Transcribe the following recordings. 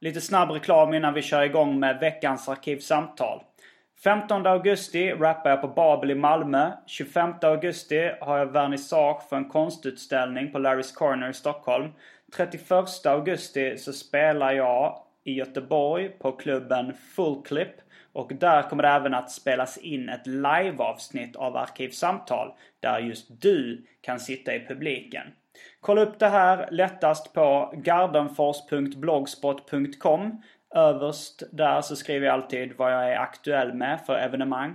Lite snabb reklam innan vi kör igång med veckans arkivsamtal. 15 augusti rappar jag på Babel i Malmö. 25 augusti har jag vernissage för en konstutställning på Larry's Corner i Stockholm. 31 augusti så spelar jag i Göteborg på klubben Full Clip. Och där kommer det även att spelas in ett liveavsnitt av Arkivsamtal. Där just du kan sitta i publiken. Kolla upp det här lättast på gardenfors.blogspot.com. Överst där så skriver jag alltid vad jag är aktuell med för evenemang.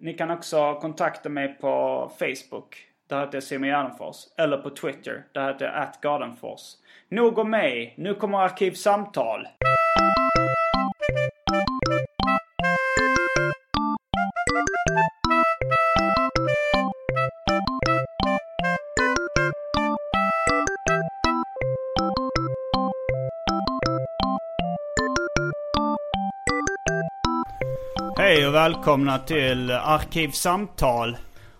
Ni kan också kontakta mig på Facebook. Där heter jag Simon Gärdenfors. Eller på Twitter. Där heter jag atgardenfors. Nog om mig. Nu kommer Arkivsamtal. Hej och välkomna till Arkivsamtal.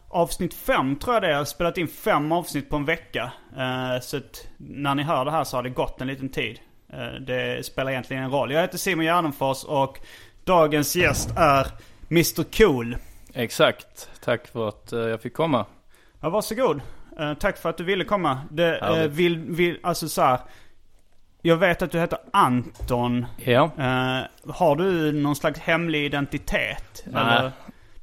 Avsnitt 5 tror jag det är. Jag har spelat in fem avsnitt på en vecka. Eh, så att när ni hör det här så har det gått en liten tid. Eh, det spelar egentligen ingen roll. Jag heter Simon Gärdenfors och dagens gäst är Mr Cool. Exakt. Tack för att eh, jag fick komma. Ja, varsågod. Tack för att du ville komma. Det, vill, vill, alltså så här. Jag vet att du heter Anton. Ja. Eh, har du någon slags hemlig identitet? Nej. Eller,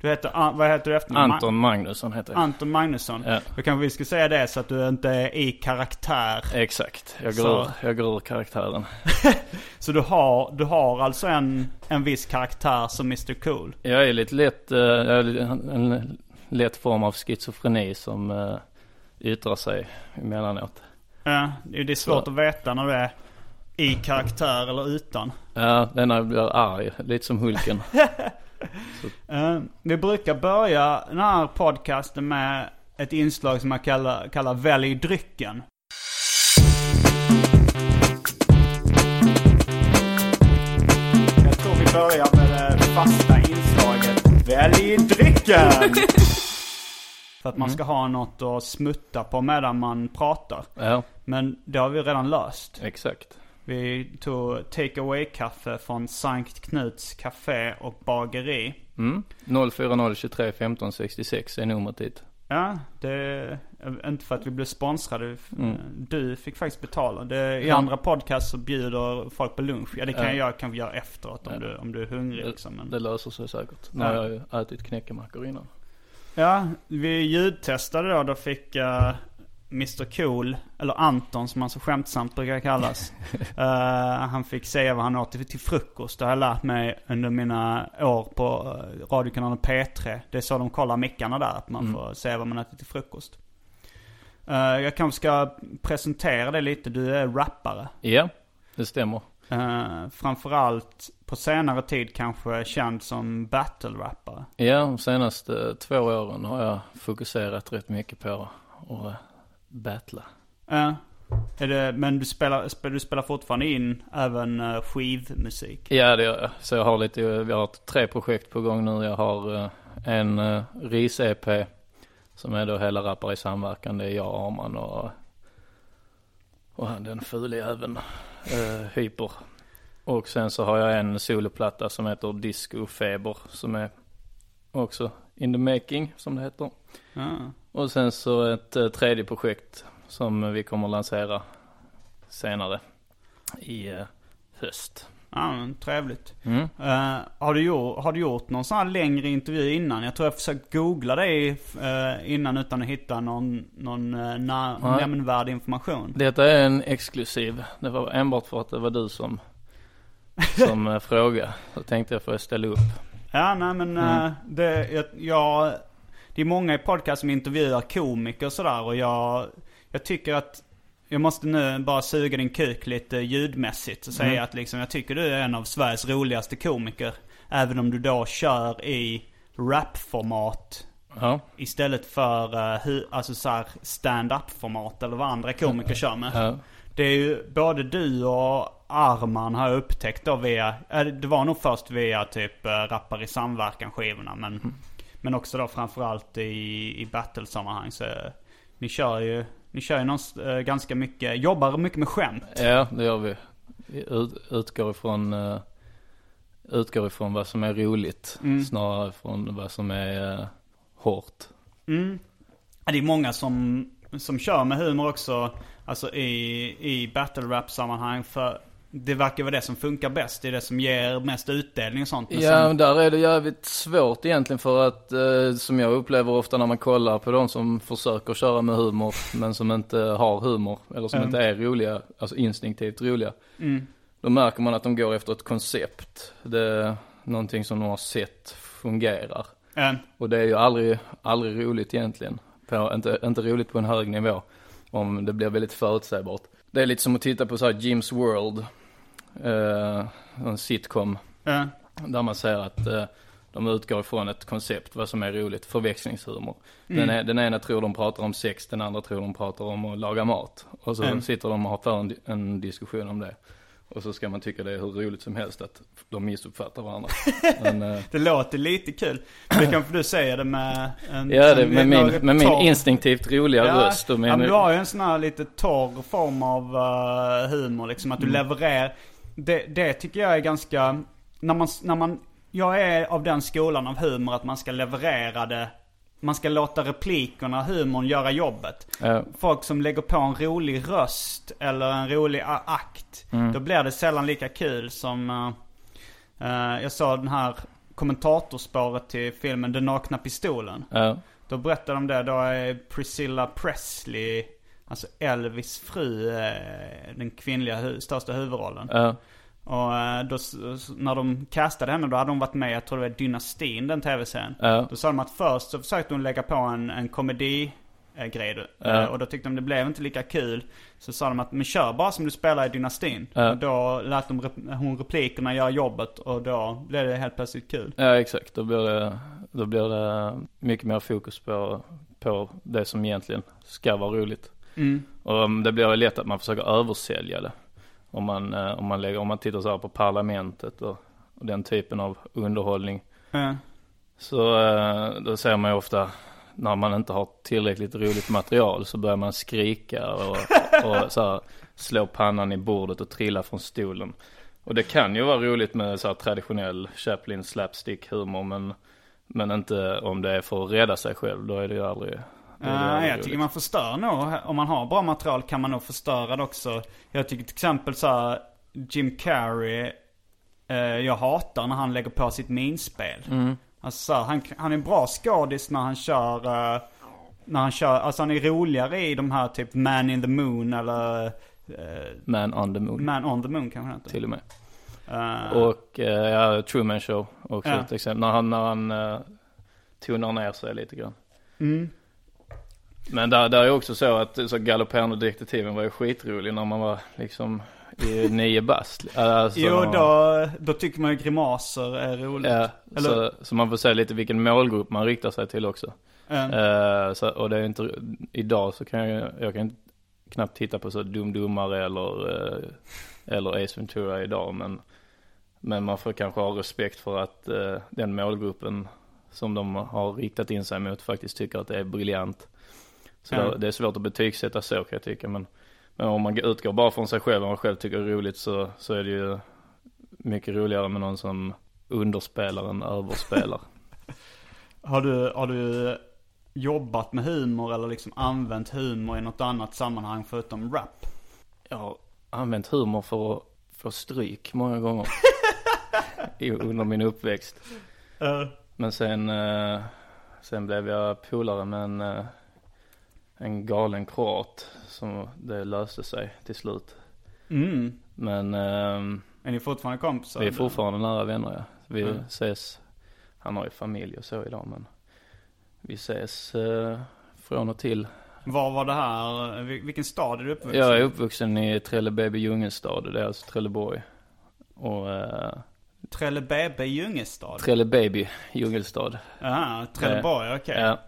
du heter, An- vad heter du efternamn? Anton Magnusson heter jag. Anton Magnusson. Ja. Då kanske vi ska säga det så att du inte är i karaktär. Exakt. Jag Så. går, ur, jag går ur karaktären. Så du har, du har alltså en, en viss karaktär som Mr Cool. Jag är lite lätt, är en, lätt form av schizofreni som uh, yttrar sig emellanåt. Ja, det är svårt Så. att veta när du är i karaktär eller utan. Ja, den här blir arg. Lite som Hulken. Eh, vi brukar börja den här podcasten med ett inslag som jag kallar, kallar Välj drycken. Jag tror vi börjar med det fasta inslaget Välj drycken! För att man ska ha något att smutta på medan man pratar. ja, Men det har vi redan löst. exakt. Vi tog take away-kaffe från Sankt Knuts Café och Bageri. Mm. 040 23 15 66 är numret dit. Ja, det är inte för att vi blev sponsrade. Mm. Du fick faktiskt betala. Det, I andra podcasts så bjuder folk på lunch. Ja, det kan Ja. jag kan vi göra efteråt om, Ja. du, om du är hungrig liksom. Men, Det löser sig säkert. Nu Ja. har jag ju ätit knäckemackor innan. Ja, vi ljudtestade då. Då fick uh, Mr Cool, eller Anton som han så skämtsamt brukar kallas. Eh, han fick säga vad han åt till, till frukost. Det har jag lärt mig under mina år på uh, radiokanalen P3. Det är så de kollar mickarna där. Att man Mm. får säga vad man äter till frukost. Eh, jag kanske ska presentera det lite. Du är rappare. Ja, det stämmer. Uh, framförallt på senare tid kanske känd som battle-rappare. Ja, de senaste två åren har jag fokuserat rätt mycket på att battla. Ja. Är det, men du spelar, sp- du spelar fortfarande in även uh, skivmusik? Ja det gör jag. Så jag har lite, vi har tre projekt på gång nu. Jag har eh, en uh, RIS-EP som är då hela Rappare i samverkan. Det är jag, Arman och, och han den fule även uh, Hyper. Och sen så har jag en soloplatta som heter Disco Feber som är också in the making som det heter. Ja. Och sen så ett eh, tredje projekt som vi kommer lansera senare i eh, höst. Ja, men trevligt. Mm. Eh, har, du gjort, har du gjort någon sån här längre intervju innan? Jag tror jag försökt googla dig uh, innan utan att hitta någon, någon uh, Nej. nämnvärd information. Detta är en exklusiv. Det var enbart för att det var du som, som frågade. Så tänkte jag får jag ställa upp. Ja, nej men eh, det, jag, jag, det är många i podcast som intervjuar komiker och sådär och jag, jag tycker att jag måste nu bara suga din kuk lite ljudmässigt och säga att liksom jag tycker du är en av Sveriges roligaste komiker. Även om du då kör i rapformat Ja, istället för uh, alltså så stand-up format eller vad andra komiker kör med. ja, Det är ju både du och Arman har jag upptäckt då via, äh, det var nog först via typ uh, Rappar i samverkan skivorna men, men också då framförallt i, i battle-sammanhang så ni kör ju, ni kör ju någons, uh, ganska mycket, jobbar mycket med skämt. ja det gör vi. Vi ut, utgår ifrån, eh, utgår ifrån vad som är roligt. Snarare från vad som är eh, hårt. Mm. Det är många som, som kör med humor också, alltså i, i battle rap sammanhang för det verkar vara det som funkar bäst. Det är det som ger mest utdelning och sånt. Men Ja, sen- men där är det jävligt svårt egentligen för att, eh, som jag upplever ofta när man kollar på de som försöker köra med humor, men som inte har humor, eller som Mm. inte är roliga, alltså instinktivt roliga. Mm. Då märker man att de går efter ett koncept. Det är någonting som de har sett fungerar. Eh, Och det är ju aldrig, aldrig roligt egentligen. På, inte, inte roligt på en hög nivå. Om det blir väldigt förutsägbart. Det är lite som att titta på så här Jim's World. Eh, en sitcom. eh, Där man ser att eh, de utgår ifrån ett koncept, vad som är roligt, förväxlingshumor. Mm. Den, den ena tror de pratar om sex, den andra tror de pratar om att laga mat. Och så Mm. sitter de och har för en, en diskussion om det. Och så ska man tycka det är hur roligt som helst att de missuppfattar varandra. Men, eh, det låter lite kul. Men det kanske du säger det med en... ja, det, en- med, min, med min instinktivt roliga Ja, röst. Och ja, min, men du har ju en sån här lite torr form av eh, humor liksom. Att du Mm. levererar. Det, det tycker jag är ganska... När man, när man... Jag är av den skolan av humor att man ska leverera det. Man ska låta replikerna, humorn göra jobbet. ja, Folk som lägger på en rolig röst eller en rolig akt. Mm. Då blir det sällan lika kul som... eh, eh, jag såg den här kommentatorspåret till filmen Den nakna pistolen. ja, Då berättar de det, då är Priscilla Presley, alltså Elvis fru, eh, den kvinnliga hu- största huvudrollen. ja, Och eh, då, när de castade henne, då hade hon varit med, jag tror det var Dynastin, den tv-serien. ja, Då sa de att först så försökte hon lägga på en, en komedi grej. Eh, Och då tyckte de det blev inte lika kul. Så sa de att, men kör bara som du spelar i Dynastin. Ja. Och då lät de rep- hon replikerna göra jobbet och då blev det helt plötsligt kul. ja, exakt. Då blir det, då blir det mycket mer fokus på, på det som egentligen ska vara roligt. Mm. Och um, det blir lätt att man försöker översälja det. Om man, eh, om man, lägger, om man tittar så här på Parlamentet och, och den typen av underhållning. Eh, Så eh, då ser man ju ofta när man inte har tillräckligt roligt material så börjar man skrika och, och så här, slå pannan i bordet och trilla från stolen. Och det kan ju vara roligt med så här traditionell Chaplin slapstick humor men, men inte om det är för att rädda sig själv. Då är det ju aldrig, aldrig jag tycker man förstör nog. Om man har bra material kan man nog förstöra det också. Jag tycker till exempel så här, Jim Carrey. Eh, jag hatar när han lägger på sitt minspel. Mm. Alltså han, han är bra skådis när han kör. eh, när han kör, alltså han är roligare i de här typ Man in the Moon eller eh, Man on the moon Man on the Moon kanske heter. till och med. Och eh, ja, Truman Show också Ja. till exempel. När han, när han uh, tonar ner sig lite grann. mm, Men där, där är också så att så galopperande detektiven var ju skitrolig när man var liksom i nio bast. Alltså, jo, då, då tycker man ju grimaser är roligt. Ja, Eller- så, så man får se lite vilken målgrupp man riktar sig till också. Eh, Eh, så, och det är inte, idag så kan jag, jag kan inte knappt titta på så Dum Dummare eller, eh, eller Ace Ventura idag. Men, men man får kanske ha respekt för att eh, den målgruppen som de har riktat in sig mot faktiskt tycker att det är briljant. Så Ja. det, är svårt att betygsätta så kan jag tycka. Men, men om man utgår bara från sig själv och man själv tycker det är roligt så, så är det ju mycket roligare med någon som underspelar än överspelar. Har du, har du jobbat med humor eller liksom använt humor i något annat sammanhang förutom rap? Jag har använt humor för att få stryk många gånger. i- under min uppväxt. Uh, Men sen, eh, sen blev jag polare med en, eh, en galen kroat. Som det löste sig till slut. mm. Men ehm, Är ni fortfarande kompisar? vi är fortfarande nära vänner ja. Vi Mm. ses, han har ju familj och så idag men vi ses eh, från och till. Var var det här? Vil- Vilken stad är du uppvuxen Jag är uppvuxen i Trellebäby Djungelstad, det är alltså Trelleborg. Och eh, Trellebebe Djungelstad? Trellebaby Djungelstad. Ja, Trelleborg, okej. Ja.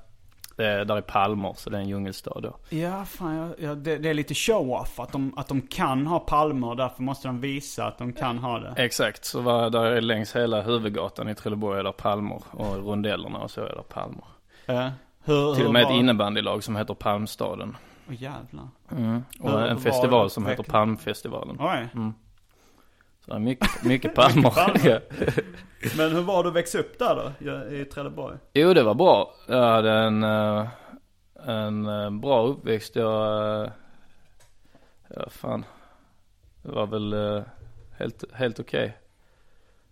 Är, där är palmer så det är en djungelstad då. Ja, fan, jag, jag, det, det är lite show-off att de, att de kan ha palmer därför måste de visa att de kan ha det. Exakt, så var där är längs hela huvudgatan i Trelleborg är där palmer. Och rondellerna och så är där palmer. Ja. Hur, Till och med ett innebandylag som heter Palmstaden. Åh jävlar. Mm. Och Hur en festival som heter Palmfestivalen. Oj. Så det är mycket, mycket palmer. Men hur var det att växa upp där då? I Trelleborg? Jo, det var bra. Jag hade en, eh, en eh, bra uppväxt. Jag, eh, ja fan, det var väl helt, helt okej.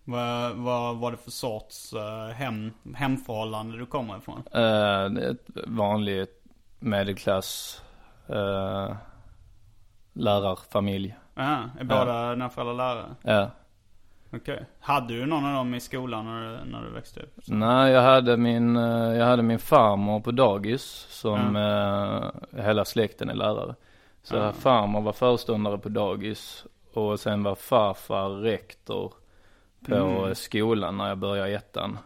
Vad, vad var det för sorts hem, hemförhållande du kommer ifrån? Är ett vanligt medelklass uh, lärarfamilj. Ja, är båda dina föräldrar lärare? Ja. Okej. Hade du någon av dem i skolan när du, när du växte upp? Nej, jag hade min, eh, jag hade min farmor på dagis som eh, hela släkten är lärare. Så Ja. farmor var föreståndare på dagis och sen var farfar rektor på Mm. skolan när jag började ettan.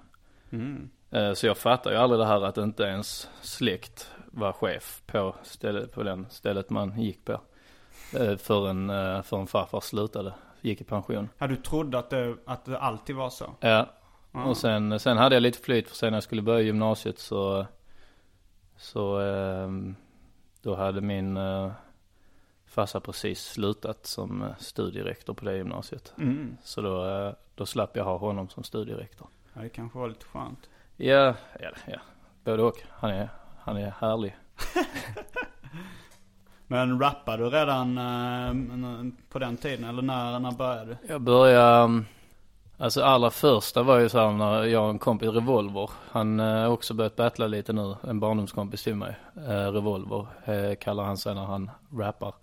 Mm. Eh, Så jag fattar ju aldrig det här att inte ens släkt var chef på, stället, på den stället man gick på. Eh, Förrän, eh, förrän farfar slutade, gick i pension. Ja, du trodde att det, att det alltid var så? Ja, Ja. och sen, sen hade jag lite flyt för sen när jag skulle börja gymnasiet så, så ehm, då hade min eh, farsa precis slutat som eh, studierektor på det gymnasiet. Mm. Så då, eh, då slapp jag ha honom som studierektor. Ja, det kanske var lite skönt. Ja, ja, ja. både och. Han är, han är härlig. Men rappade du redan eh, på den tiden? Eller när, när började du? Jag började, mm, alltså allra första var ju så här när jag och en kompis, Revolver, han eh, har också börjat battla lite nu, en barndomskompis till mig, eh, Revolver eh, kallar han sig när han rappar.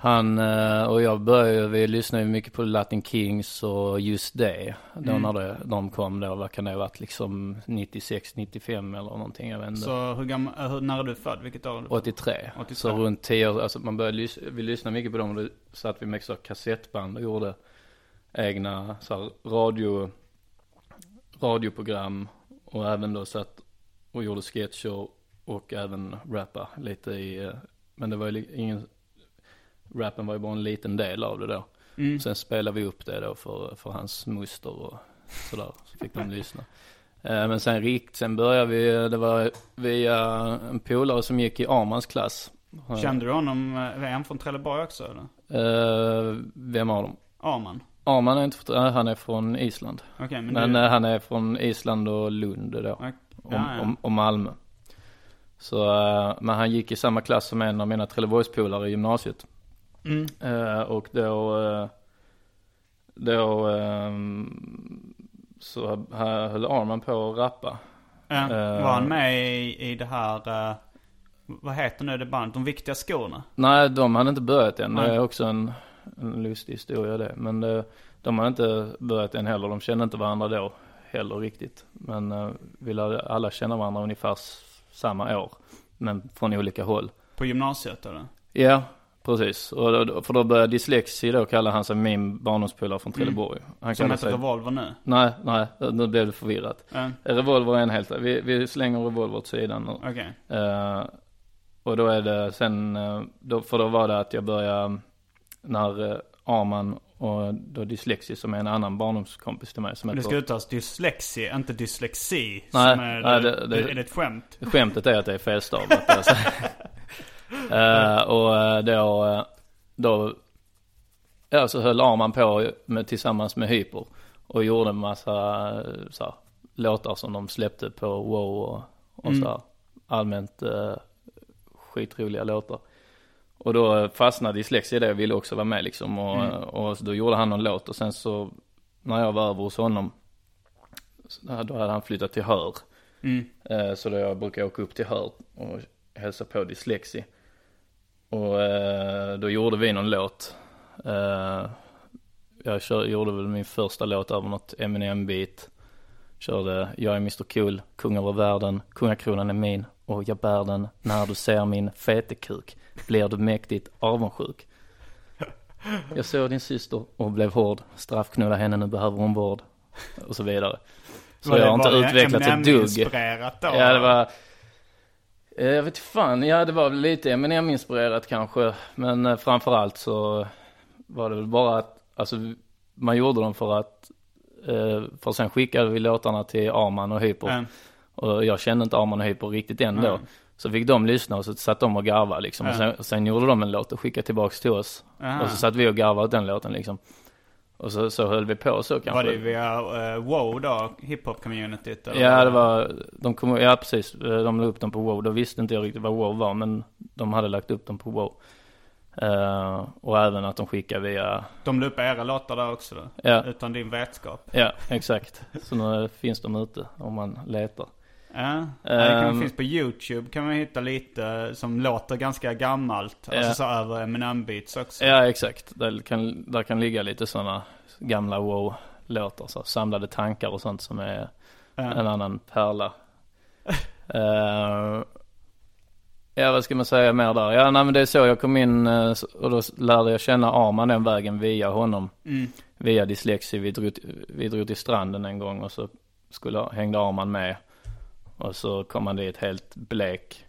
Han eh, och jag började vi lyssnade ju mycket på Latin Kings och just det, då Mm. när det, de kom då, vad kan det ha varit, liksom 96, 95 eller någonting, jag vet inte. Så hur gammal, eh, hur, när är du född? Vilket år är du född? 83. 83. Så runt 10 år, alltså man började vi lyssnade mycket på dem och då satt vi med så kassettband och gjorde egna så här, radio, radioprogram och även då satt och gjorde sketcher och även rappa lite i, eh, men det var ju ingen, rappen var ju bara en liten del av det då. Mm. Sen spelade vi upp det då för, för hans moster och sådär, så fick de lyssna. Eh, Men sen rikt, sen började vi, det var via en polare som gick i Armans klass. Kände du honom, eh, är han från Trelleborg också eller? Eh, Vem av dem? Arman? Arman är inte, från- han är från Island. Okej, men, Men du, eh, han är från Island och Lund då. Ok, Och, ja, ja. och, och Malmö. Så, eh, men han gick i samma klass som en av mina Trelleborgspolare i gymnasiet. Mm. Eh, och då, eh, då ehm, så höll Arman på att rappa. Ja, Eh. var han med i, i det här, vad heter nu det bandet, De Viktiga Skorna? Nej, de hade inte börjat än. Det Nej. är också en, en lustig historia det. Men det, de hade inte börjat än heller. De kände inte varandra då heller riktigt. Men uh, vi lärde alla känna varandra ungefär samma år. Men från olika håll. På gymnasiet eller? Ja, precis. Och för då började Dyslexi då kalla han sig min barndomspolare från Trelleborg. Han Mm. Som kallar heter sig... Revolver nu? Nej, nej, nu blev det förvirrat. Ja, Revolver är en helt, vi, vi slänger revolver åt sidan nu. Okej. Eh, och då är det sen, eh, då, för då var det att jag började, när uh, Arman och då Dyslexi som är en annan barndomskompis till mig som Men det heter, ska uttalas dyslexi, inte dyslexi. Nej, som är nej, det- det- är det ett skämt? skämtet är att det är felstavat. alltså. Eh, och eh, då, eh, då ja, så höll Arman på med, tillsammans med Hyper och gjorde en massa så här, låtar som de släppte på Wow och, och Mm. så här, allmänt eh, skitroliga låtar. Och då fastnade Dyslexia i det och ville också vara med liksom och, Mm. och då gjorde han någon låt och sen så när jag var över hos honom så då hade han flyttat till Hör. Mm. Så då jag brukar åka upp till Hör och hälsa på Dyslexi. Och eh, då gjorde vi någon låt. Eh, Jag kör, gjorde väl min första låt över något Eminem-beat. Körde Jag är Mr Cool, kung över världen, kungakronan är min och jag bär den när du ser min fetekuk. Blir du mäktigt avundsjuk. Jag såg din syster och blev hård, straffknulla henne, nu behöver hon vård. Och så vidare. Så Var jag har inte utvecklats ett dugg. Ja det var Jag vet fan, ja det var väl lite Eminem-inspirerat kanske Men eh, framförallt så var det väl bara att Alltså man gjorde dem för att eh, För sen skickade vi låtarna till Arman och Hyper Mm. Och jag kände inte Arman och Hyper riktigt än då Mm. Så fick de lyssna och så satt de och garvade liksom och Mm. sen, sen gjorde de en låt och skickade tillbaks till oss. Och så satt vi och garvade åt den låten liksom Och så, så höll vi på så kanske Var det via uh, WoW då? Hiphop-communityt? Ja det var, de kom, ja precis, Eh, de la upp dem på WoW. Då visste inte jag riktigt vad WoW var men de hade lagt upp dem på WoW. Eh, och även att de skickade via, De la upp era låtar där också då? Ja. Utan din vetskap? ja exakt. Så nu finns de ute om man letar. Ja, det kan, Ehm. finns på YouTube kan man hitta lite som låter ganska gammalt. Alltså Ja. så över Eminem-beats också. Ja exakt, där kan, där kan ligga lite sådana gamla WoW-låtar. Så samlade tankar och sånt som är Ja. en annan pärla. Eh, ja vad ska man säga mer där? Ja nej men det är så jag kom in eh, och då lärde jag känna Arman den vägen via honom. Mm. Via dyslexi. Vi drog, vi drog till stranden en gång och så skulle, hängde Arman med. Och så kom han dit helt blek.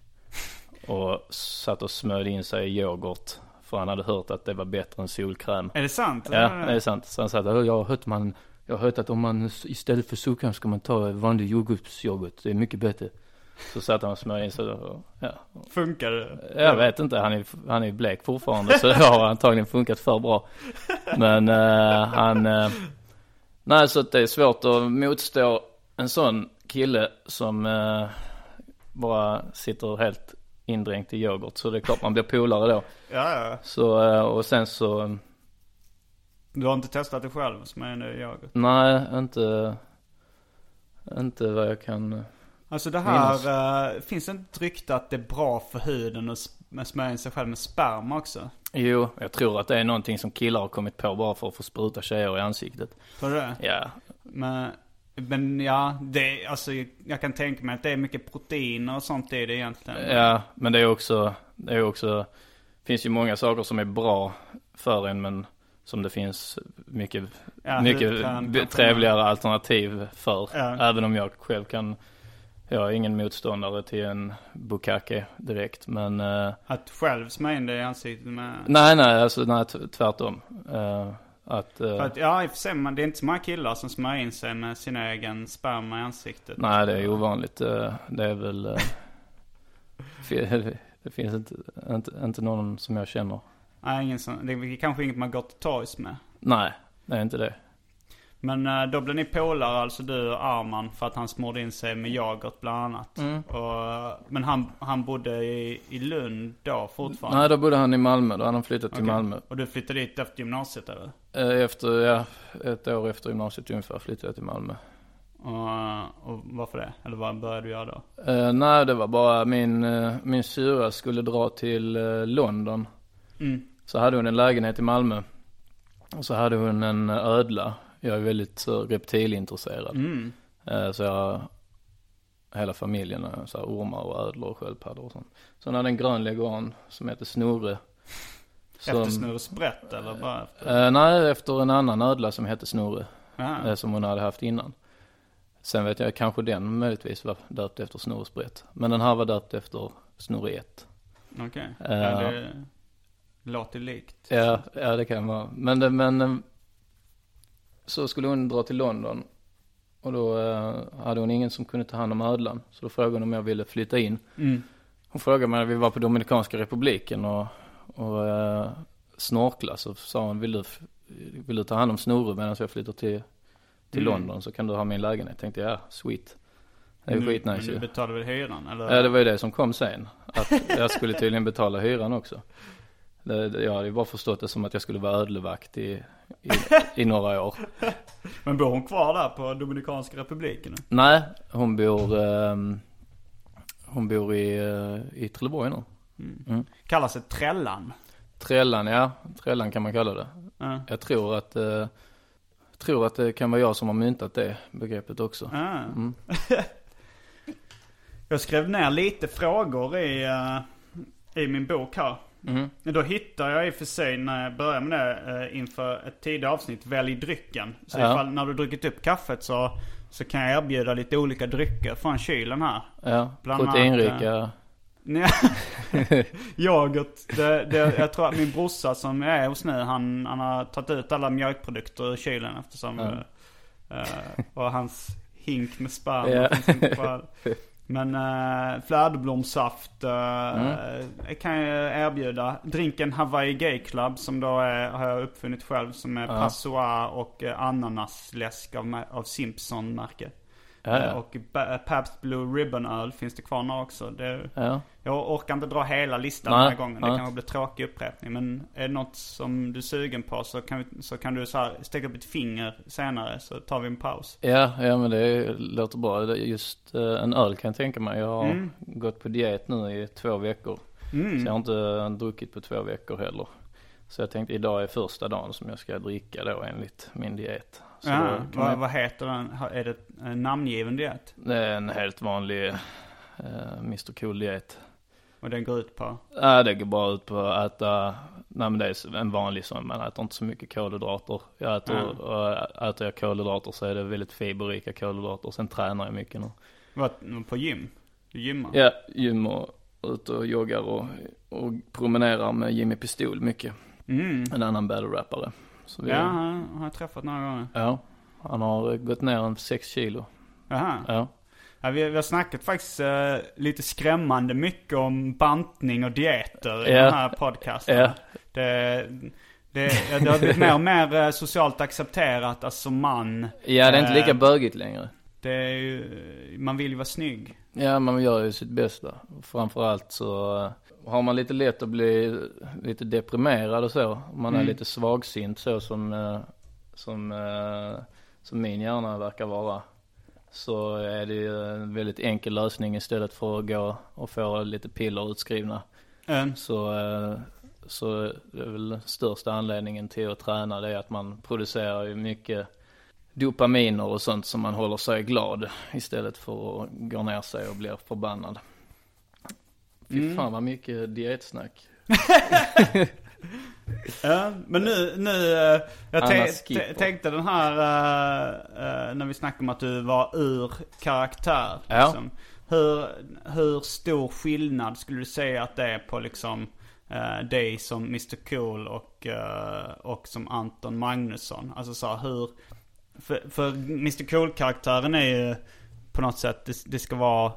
Och satt och smörjde in sig i yoghurt. För han hade hört att det var bättre än solkräm. Är det sant? Ja, det är sant. Så han sa att jag har hört man, jag har hört att om man istället för solkräm ska man ta vanlig jordgubbsyoghurt. Det är mycket bättre. Så satt han och smörjde in sig och, ja. Funkar det? Jag vet inte, han är, han är blek fortfarande så det har antagligen funkat för bra. Men eh, han, eh, nej så att det är svårt att motstå en sån kille som eh, bara sitter helt indränkt i yoghurt. Så det är klart man blir polare då. Ja, ja. Så, eh, och sen så, Du har inte testat det själv som är nu yoghurt? nej inte, inte vad jag kan, Alltså det här, eh, finns det inte rykte att det är bra för huden att smörja in sig själv med sperma också? jo jag tror att det är någonting som killar har kommit på bara för att få spruta tjejer i ansiktet. Tror du det? Ja, Men, men ja, det, alltså jag kan tänka mig att det är mycket proteiner och sånt i det egentligen. Ja, men det är också, det är också, finns ju många saker som är bra för en men som det finns mycket, Ja, mycket trevligare alternativ för. Ja. Även om jag själv kan, jag är ingen motståndare till en bukake direkt men eh, Att själv smörja in det i ansiktet med... nej nej alltså nej tvärtom. Eh, att, För att, ja, i och för sig, men det är inte så många killar som smörjer in sig med sin egen sperma i ansiktet. nej det är ovanligt. Eh, det är väl, eh, det finns inte, inte, inte någon som jag känner. Nej, ingen som, det är kanske inget man gått till torgs med. Nej, det är inte det. Men eh, då blev ni polare, alltså du och Arman, för att han smorde in sig med yoghurt bland annat. Mm. Och, men han, han bodde i, i Lund då fortfarande? Nej, då bodde han i Malmö. Då hade han flyttat till Okej. Malmö. Och du flyttade dit efter gymnasiet eller? Eh, Efter, ja, ett år efter gymnasiet ungefär flyttade jag till Malmö. Och, och varför det? Eller vad började du göra då? Eh, nej, det var bara min, eh, min syra skulle dra till eh, London. Mm. Så hade hon en lägenhet i Malmö. Och så hade hon en ödla. Jag är väldigt så, reptilintresserad. Mm. Eh, så jag, hela familjen, är så här, ormar och ödlor och sköldpaddor och sånt. Så hon hade en grön leguan som heter Snorre. Efter Snurre Sprätt eller bara efter? Eh, nej, efter en annan ödla som hette Snorre. Ja. eh, som hon hade haft innan. Sen vet jag kanske den möjligtvis var döpt efter Snorre Sprätt. Men den här var döpt efter Snorre 1. Okej. Eh, Ja, det låter likt. Ja, ja det kan vara. Men, men eh, så skulle hon dra till London. Och då eh, hade hon ingen som kunde ta hand om ödlan. Så då frågade hon om jag ville flytta in. Mm. Hon frågade mig när vi var på Dominikanska republiken och, och eh, snorkla så sa hon, vill du, vill du ta hand om Snorre medan jag flyttar till, till Mm. London så kan du ha min lägenhet. Tänkte jag, ja, sweet. Det är Nu- skitnice men ju. Du betalar väl hyran eller? Ja det var ju det som kom sen. Att jag skulle tydligen betala hyran också. Det, jag hade ju bara förstått det som att jag skulle vara ödlevakt i, i, i några år. Men bor hon kvar där på Dominikanska republiken? Nej, hon bor, ehm, hon bor i, eh, i Trelleborg nu. Kallas det Trällan? Trällan, ja. Trällan kan man kalla det. Ja. Jag tror att, eh, tror att det kan vara jag som har myntat det begreppet också. Mm. Jag skrev ner lite frågor i, eh, i min bok här. Mm. Då hittar jag i och för sig när jag börjar med det eh, inför ett tidigare avsnitt, välj drycken. Så Ja. ifall när du druckit upp kaffet så, så kan jag erbjuda lite olika drycker från kylen här. Ja, proteinrika. Nej, yoghurt. Det, det, jag tror att min brorsa som jag är hos nu, han, han har tagit ut alla mjölkprodukter ur kylen eftersom... Ja. eh, och hans hink med sperma Ja. finns inte kvar. Men uh, fläderblomssaft eh, Mm. kan jag erbjuda. Drinken Hawaii Gay Club som då är, har jag uppfunnit själv. Som är Ja. passoir och uh, ananasläsk av, av Simpson märke. Ja, Eh. Och Pabst Blue Ribbon öl finns det kvar nu också. Det, ja. jag orkar inte dra hela listan Nej, den här gången. Det kanske blir tråkig upprepning. Men är det något som du är sugen på så kan, vi, så kan du så här sticka upp ett finger senare så tar vi en paus. Ja, ja men det låter bra. Just eh, en öl kan jag tänka mig. Jag har Mm. gått på diet nu i två veckor. Så jag har inte druckit på två veckor heller. Så jag tänkte idag är första dagen som jag ska dricka då enligt min diet. Ja, kan vad, vad heter den? Är det en namngiven diet? det är en helt vanlig eh, Mr Cool diet. Och den går ut på? Ja, det går bara ut på att äta, nej men det är en vanlig sån, man äter inte så mycket kolhydrater. Jag äter, och äter jag kolhydrater så är det väldigt fiberrika kolhydrater. Sen tränar jag mycket nu. Vad, på gym? Du gymmar? Ja, gym och ute och joggar och, och promenerar med Jimmy Pistol mycket. Mm. En annan battle-rappare. Så vi, Ja, han har jag träffat några gånger. ja, han har gått ner en 6 kilo. Jaha. Ja. Ja, vi, vi har snackat faktiskt eh, lite skrämmande mycket om bantning och dieter i Ja. den här podcasten. Ja. Det, det, det har blivit mer och mer eh, socialt accepterat, alltså som man. Ja, det är inte lika Eh, bögigt längre. Det är ju, man vill ju vara snygg. Ja, man gör ju sitt bästa. Framförallt så eh, har man lite lätt att bli lite deprimerad och så. Om man är Mm. lite svagsint så som, eh, som, eh, som min hjärna verkar vara. Så är det ju en väldigt enkel lösning istället för att gå och få lite piller utskrivna. Eh, Så, eh, så det är väl största anledningen till att träna det är att man producerar ju mycket dopaminer och sånt som man håller sig glad istället för att gå ner sig och bli förbannad. Fy Mm. fan vad mycket dietsnack. Ja, men nu, nu eh, jag tänkte den här, eh, när vi snackade om att du var ur karaktär. Ja. Liksom. Hur, hur stor skillnad skulle du säga att det är på liksom eh, dig som Mr Cool och, och som Anton Magnusson? Alltså så här, hur, för, för Mr Cool-karaktären är ju på något sätt, det, det ska vara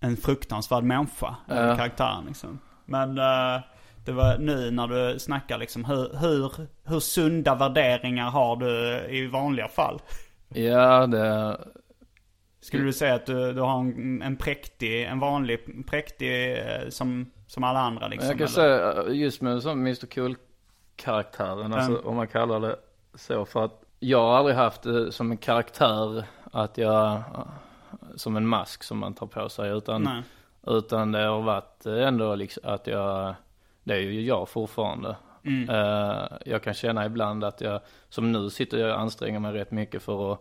en fruktansvärd människa, den Ja. karaktären liksom. Men eh, det var nu när du snackar liksom, hur, hur, hur sunda värderingar har du i vanliga fall? Ja, det, Skulle du säga att du, du har en, en präktig, en vanlig präktig eh, som, som alla andra liksom? jag kan eller? säga eh, just med som Mr Cool karaktären, alltså Mm. om man kallar det så för att jag har aldrig haft det som en karaktär att jag, som en mask som man tar på sig utan Nej. Utan det har varit ändå liksom att jag, det är ju jag fortfarande. Mm. Eh, jag kan känna ibland att jag, som nu sitter jag och anstränger mig rätt mycket för att,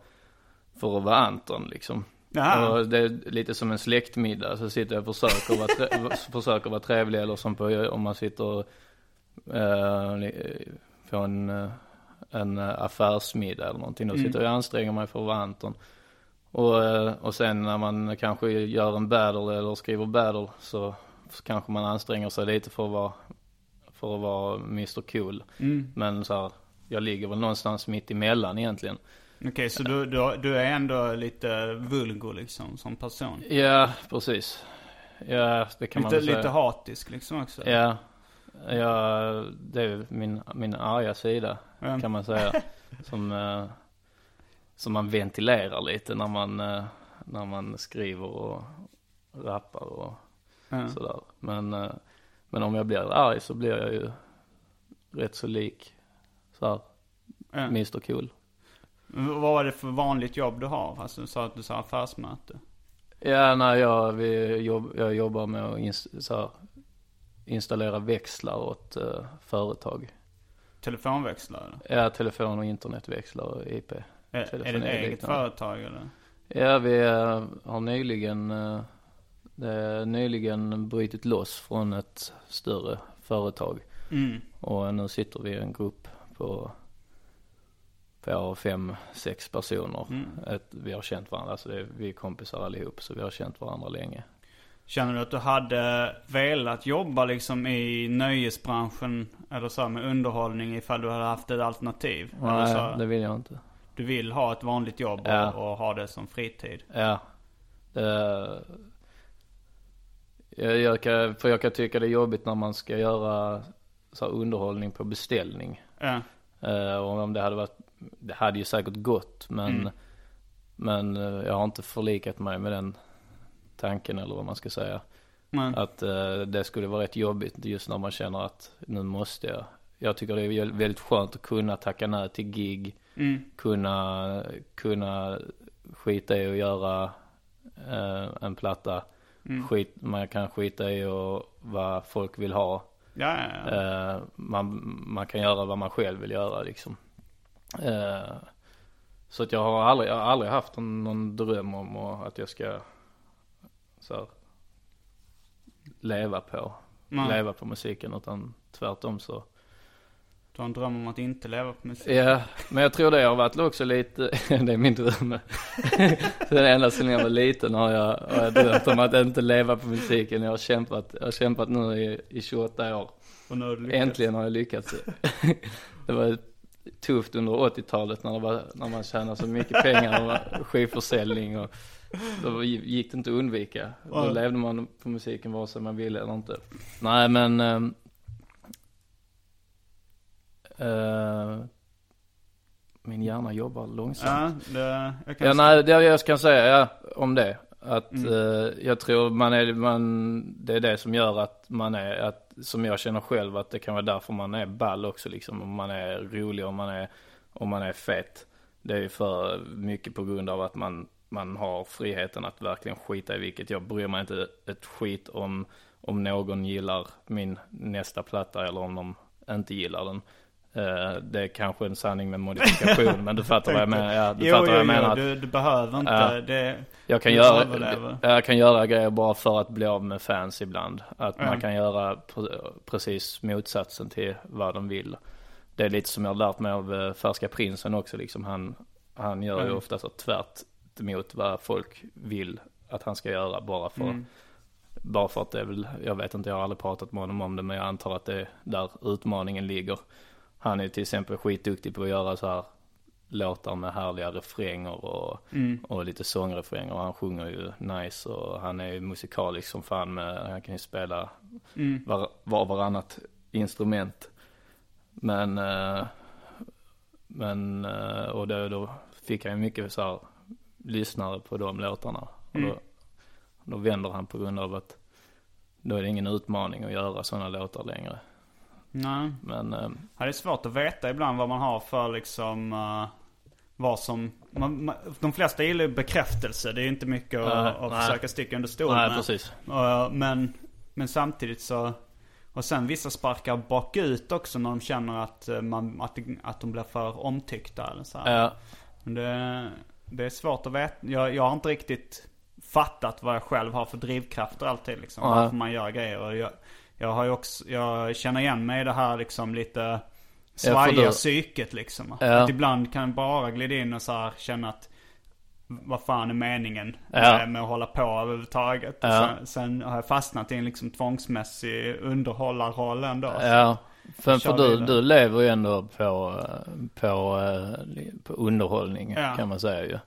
för att vara Anton liksom. Jaha. Och det är lite som en släktmiddag, så sitter jag och försöker vara, tre, försöker vara trevlig eller som på, om man sitter eh, på en, eh, en affärsmiddag eller någonting. Då Mm. sitter jag och anstränger mig för att vara Anton. Och, eh, och sen när man kanske gör en battle eller skriver battle så, kanske man anstränger sig lite för att vara, för att vara Mr Cool. Mm. Men så här, jag ligger väl någonstans mitt emellan egentligen. Okej, så du, du, du är ändå lite vulgo liksom som person? Ja, precis. Ja, det kan man Lite, väl säga. lite hatisk liksom också? Ja, Ja, det är min, min arga sida Ja. kan man säga. som, eh, som man ventilerar lite när man, eh, när man skriver och rappar och Ja. sådär. Men, eh, men om jag blir arg så blir jag ju rätt så lik så här, Ja. Mr Cool. Vad var det för vanligt jobb du har? Alltså du sa att du sa affärsmöte. Ja, nej, jag, vi jobb, jag jobbar med att ins, så här, installera växlar åt eh, företag. Telefonväxlare? Ja, telefon och internetväxlar och IP. Är, är det ett eget företag eller? Ja, vi eh, har nyligen, eh, nyligen brutit loss från ett större företag. Mm. Och nu sitter vi i en grupp på, på fem, sex personer. Mm. Ett, vi har känt varandra, alltså det vi är kompisar allihop, så vi har känt varandra länge. Känner du att du hade velat jobba liksom i nöjesbranschen eller så med underhållning ifall du hade haft ett alternativ? Nej, det vill jag inte. Du vill ha ett vanligt jobb och, Ja. och ha det som fritid? Ja. Det, jag, jag kan, för jag kan tycka det är jobbigt när man ska göra så underhållning på beställning. Ja. Eh, och om det hade varit, det hade ju säkert gått men, Mm. men eh, jag har inte förlikat mig med den tanken eller vad man ska säga. Men, Att det skulle vara rätt jobbigt just när man känner att nu måste jag. Jag tycker det är väldigt skönt att kunna tacka nej till gig. mm, Kunna, kunna skita i att göra eh, en platta. mm. Skit, man kan skita i och vad folk vill ha. Ja, ja, ja. Eh, man, man kan göra vad man själv vill göra liksom. Eh, så att jag har aldrig, jag har aldrig haft någon, någon dröm om att jag ska så här, leva på, Nej. leva på musiken utan tvärtom så. Du har en dröm om att inte leva på musik? Ja, men jag tror det har varit också lite, det är min dröm. Den enda sedan jag var liten har jag, har jag drömt om att inte leva på musiken. Jag har kämpat, jag har kämpat nu i, i 28 år. Och nu har du lyckats. Äntligen har jag lyckats. Det var tufft under 80-talet när, var, när man tjänade så mycket pengar och skivförsäljning och då gick det inte att undvika. Då levde man på musiken vare sig man ville eller inte. Nej men eh, min hjärna jobbar långsamt. Ja, det, jag kan Ja, nej, det jag kan säga ja, om det. Att Mm. eh, jag tror man är, man, det är det som gör att man är, att, som jag känner själv att det kan vara därför man är ball också liksom. Om man är rolig, om man är, om man är fet. Det är ju för mycket på grund av att man, man har friheten att verkligen skita i vilket. Jag bryr mig inte ett skit om, om någon gillar min nästa platta eller om de inte gillar den. Eh, det är kanske en sanning med modifikation, men du fattar vad jag menar. Ja, du Jo, fattar jo, vad jag jo, menar. att- du, du behöver inte. Det, jag kan, göra, jag kan göra grejer bara för att bli av med fans ibland. Att Ja. man kan göra pre- precis motsatsen till vad de vill. Det är lite som jag har lärt mig av eh, Färska Prinsen också liksom. Han, han gör ju Mm. ofta så tvärt emot vad folk vill att han ska göra bara för, Mm. bara för att det är väl, jag vet inte, jag har aldrig pratat med honom om det men jag antar att det är där utmaningen ligger. Han är till exempel skitduktig på att göra så här låtar med härliga refränger och Mm. och lite sångrefränger och han sjunger ju nice och han är ju musikalisk som fan med, han kan ju spela Mm. var, var varannat instrument. Men, eh, men, eh, och då, då fick han ju mycket så här lyssnare på de låtarna. Och Mm. då, då vänder han på grund av att då är det ingen utmaning att göra sådana låtar längre. Nej. Men, eh, Ja, det är svårt att veta ibland vad man har för liksom uh, vad som, man, man, de flesta gillar ju bekräftelse. Det är inte mycket att, Nej, att nej. försöka sticka under stol med. precis. Uh, men, men samtidigt så, och sen vissa sparkar bakut också när de känner att, uh, man, att, att de blir för omtyckta eller så här. Ja, det, det är svårt att veta. Jag, jag har inte riktigt fattat vad jag själv har för drivkrafter alltid liksom. Nej. Varför man gör grejer. Och jag, jag har ju också, jag känner igen mig i det här liksom lite Ja, svajiga då- psyket liksom. Ja. Att ibland kan jag bara glida in och så här känna att vad fan är meningen Ja. med, att hålla på överhuvudtaget. Ja. Sen, sen har jag fastnat i en liksom tvångsmässig underhållarroll ändå. Ja, för, för du, du lever ju ändå på, på, eh, på underhållning Ja. kan man säga ju.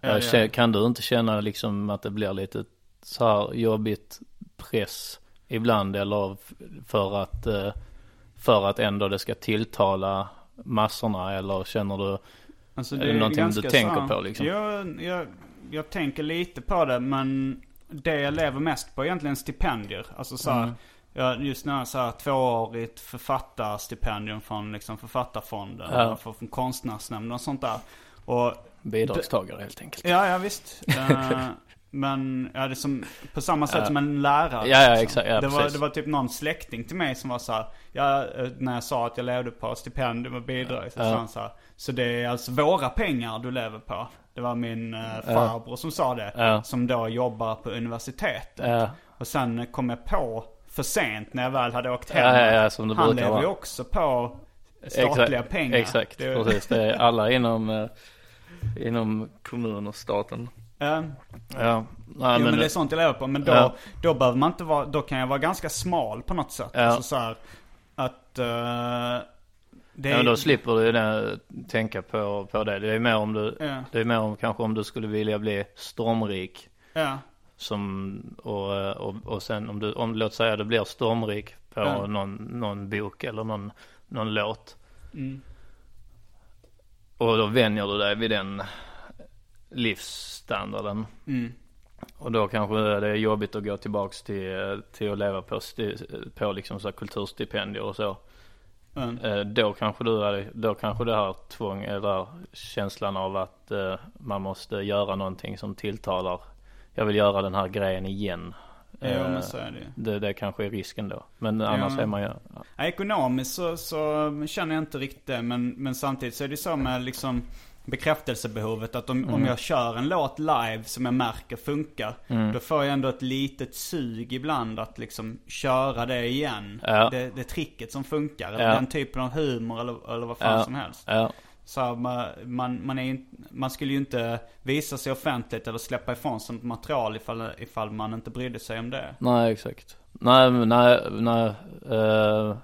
Ja. Kan du inte känna liksom att det blir lite så här jobbigt press ibland eller för att, eh, för att ändå det ska tilltala massorna eller känner du? Alltså, Är det någonting du tänker på, liksom? Jag, jag, jag tänker lite på det men det jag lever mest på är egentligen stipendier. Alltså så här, Mm. jag, just jag så här tvåårigt författarstipendium från liksom författarfonden. Ja. Och från konstnärsnämnden och sånt där. Och Bidragstagare helt enkelt. Ja, ja visst. Eh, men ja, det är som, på samma sätt som en lärare. Ja, ja, liksom. exakt. Ja, det, var, precis. det var typ någon släkting till mig som var så här, ja, eh, när jag sa att jag levde på stipendium och bidrag. Så Ja. han så här, så det är alltså våra pengar du lever på. Det var min eh, farbror som sa det. Som då jobbar på universitetet. Och sen kom jag på för sent när jag väl hade åkt hem. ja, ja, han lever ju också på statliga pengar. Exakt, Det precis. Det är alla inom, eh, inom kommun och staten. Ja. Ja, nej, Jo men, men, det är sånt jag lever på. Men då, Ja. då behöver man inte vara, då kan jag vara ganska smal på något sätt. Ja. Alltså så här, att eh, det ja, är, men då slipper du det, tänka på, på det. Det är mer om du, Ja. det är mer om kanske om du skulle vilja bli stormrik. Ja, Som, och, och, och sen om du, om låt säga du blir stormrik på Ja. någon, någon bok eller någon, någon låt. Mm. Och då vänjer du dig vid den livsstandarden. Mm. Och då kanske det är jobbigt att gå tillbaks till, till att leva på, på liksom så kulturstipendier och så. Mm. Eh, Då kanske du är, då kanske det här tvång, eller känslan av att eh, man måste göra någonting som tilltalar. Jag vill göra den här grejen igen. Eh, men så är det det, det kanske är risken då. Men annars är man ju, Ja, ekonomiskt så, så känner jag inte riktigt det. Men, men samtidigt så är det så med liksom bekräftelsebehovet. Att om, Mm. om jag kör en låt live som jag märker funkar. Då får jag ändå ett litet sug ibland att liksom köra det igen. Ja. Det, det tricket som funkar. Eller Ja. den typen av humor eller, eller vad fan Ja. som helst. Så här, man, man, man, är, man skulle ju inte visa sig offentligt eller släppa ifrån sig material ifall, ifall man inte brydde sig om det. nej exakt. Nej, nej, nej. eh,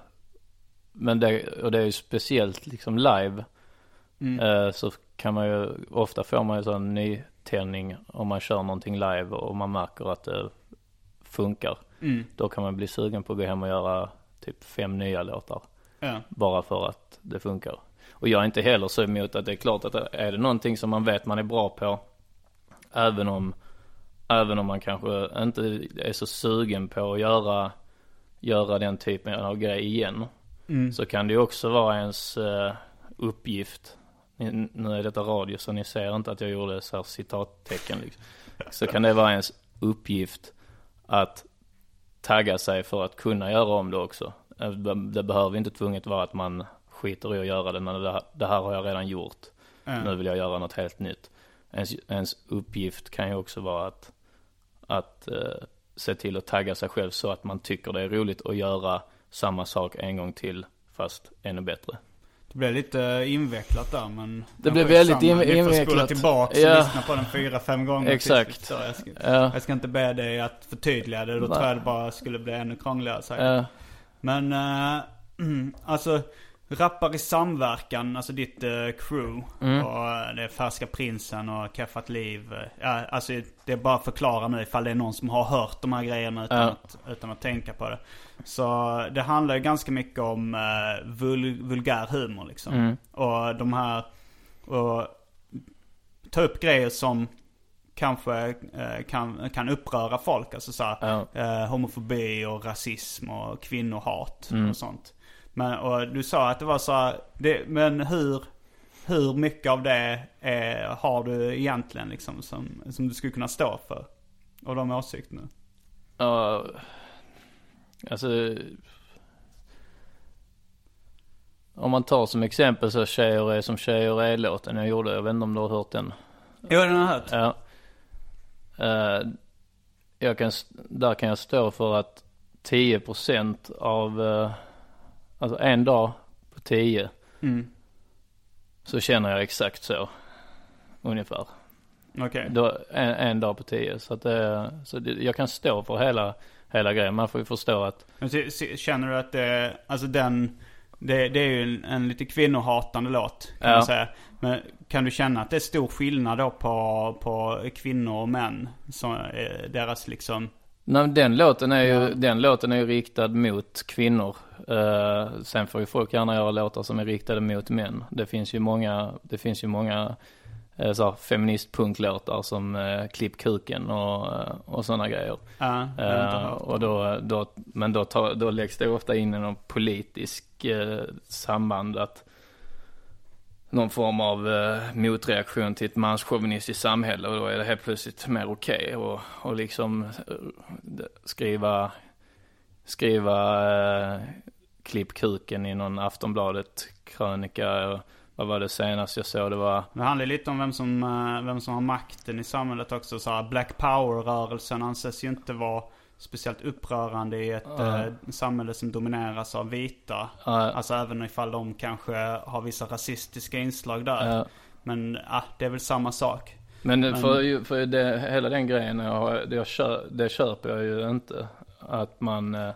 men det, och det är ju speciellt liksom live. Mm. Eh, så kan man ju, ofta får man ju sån nytändning om man kör någonting live och man märker att det funkar. Mm. Då kan man bli sugen på att gå hem och göra typ fem nya låtar. Ja. Bara för att det funkar. Och jag är inte heller så emot att det är klart att är det någonting som man vet man är bra på. Även om, även om man kanske inte är så sugen på att göra, göra den typen av grej igen. Mm. Så kan det ju också vara ens eh, uppgift. Nu är detta radio så ni ser inte att jag gjorde så här citattecken liksom. Så kan det vara ens uppgift att tagga sig för att kunna göra om det också. Eh, Det behöver inte tvunget vara att man skiter i att göra det, men det här, det här har jag redan gjort. Ja. Nu vill jag göra något helt nytt. Ens, ens uppgift kan ju också vara att, att eh, se till att tagga sig själv så att man tycker det är roligt att göra samma sak en gång till, fast ännu bättre. Det blev lite invecklat där men... Det blev väldigt in- Vi får invecklat. tillbaka och Ja. lyssna på den fyra, fem gånger. Exakt. tills vi förstår. Jag ska, Ja, jag ska inte be dig att förtydliga det. Då Nej. tror jag det bara skulle bli ännu krångligare. Så här. ja, Men, eh, alltså. Rappar i samverkan, alltså ditt eh, crew. Mm. Och eh, det är Färska Prinsen och Keffat Liv. eh, Ja, alltså det är bara att förklara nu ifall det är någon som har hört de här grejerna utan, Ja. att, utan att tänka på det. Så det handlar ju ganska mycket om eh, vul, vulgär humor liksom. Mm. Och de här, och ta upp grejer som kanske kan, kan uppröra folk. Alltså så här, ja, eh, homofobi och rasism och kvinnohat Mm. och sånt. Men, och du sa att det var så här, det, men hur, hur mycket av det är, har du egentligen liksom som, som du skulle kunna stå för? Av de åsikterna? ja. Alltså. Om man tar som exempel så Tjejer är som tjejer är låten jag gjorde. Jag vet inte om du har hört den. Jo, den har jag hört. Ja. Eh, jag kan, där kan jag stå för att 10% av, uh, alltså en dag på 10 Mm. så känner jag exakt så. Ungefär. Okej. Då, en, en dag på 10. Så att det, så det, jag kan stå för hela, hela grejen. Man får ju förstå att, Känner du att det, alltså den, det, det är ju en, en lite kvinnohatande låt kan Ja. man säga. Men kan du känna att det är stor skillnad då på, på kvinnor och män? Som, eh, deras liksom Nej, den låten är ju, den låten är ju riktad mot kvinnor. Eh, sen får ju folk gärna göra låtar som är riktade mot män. Det finns ju många, det finns ju många så här, feministpunklåtar som eh, Klipp kuken och, eh, och sådana grejer. Ja, hört och då, då, men då, tar, då läggs det ofta in i någon politisk samband att någon form av eh, motreaktion till ett manschauvinistiskt samhälle och då är det helt plötsligt mer okej och, och liksom eh, skriva, skriva eh, klipp kuken i någon Aftonbladet krönika. Vad var det senast jag såg? Det var Det handlar lite om vem som, eh, vem som har makten i samhället också. Så här, Black Power-rörelsen anses ju inte vara speciellt upprörande i ett eh, samhälle som domineras av vita. Ja. Alltså även ifall de kanske har vissa rasistiska inslag där. Ja. Men ah, det är väl samma sak. Men, för, ju- för det, hela den grejen, jag, jag kör, det köper jag ju inte. Att man, eh,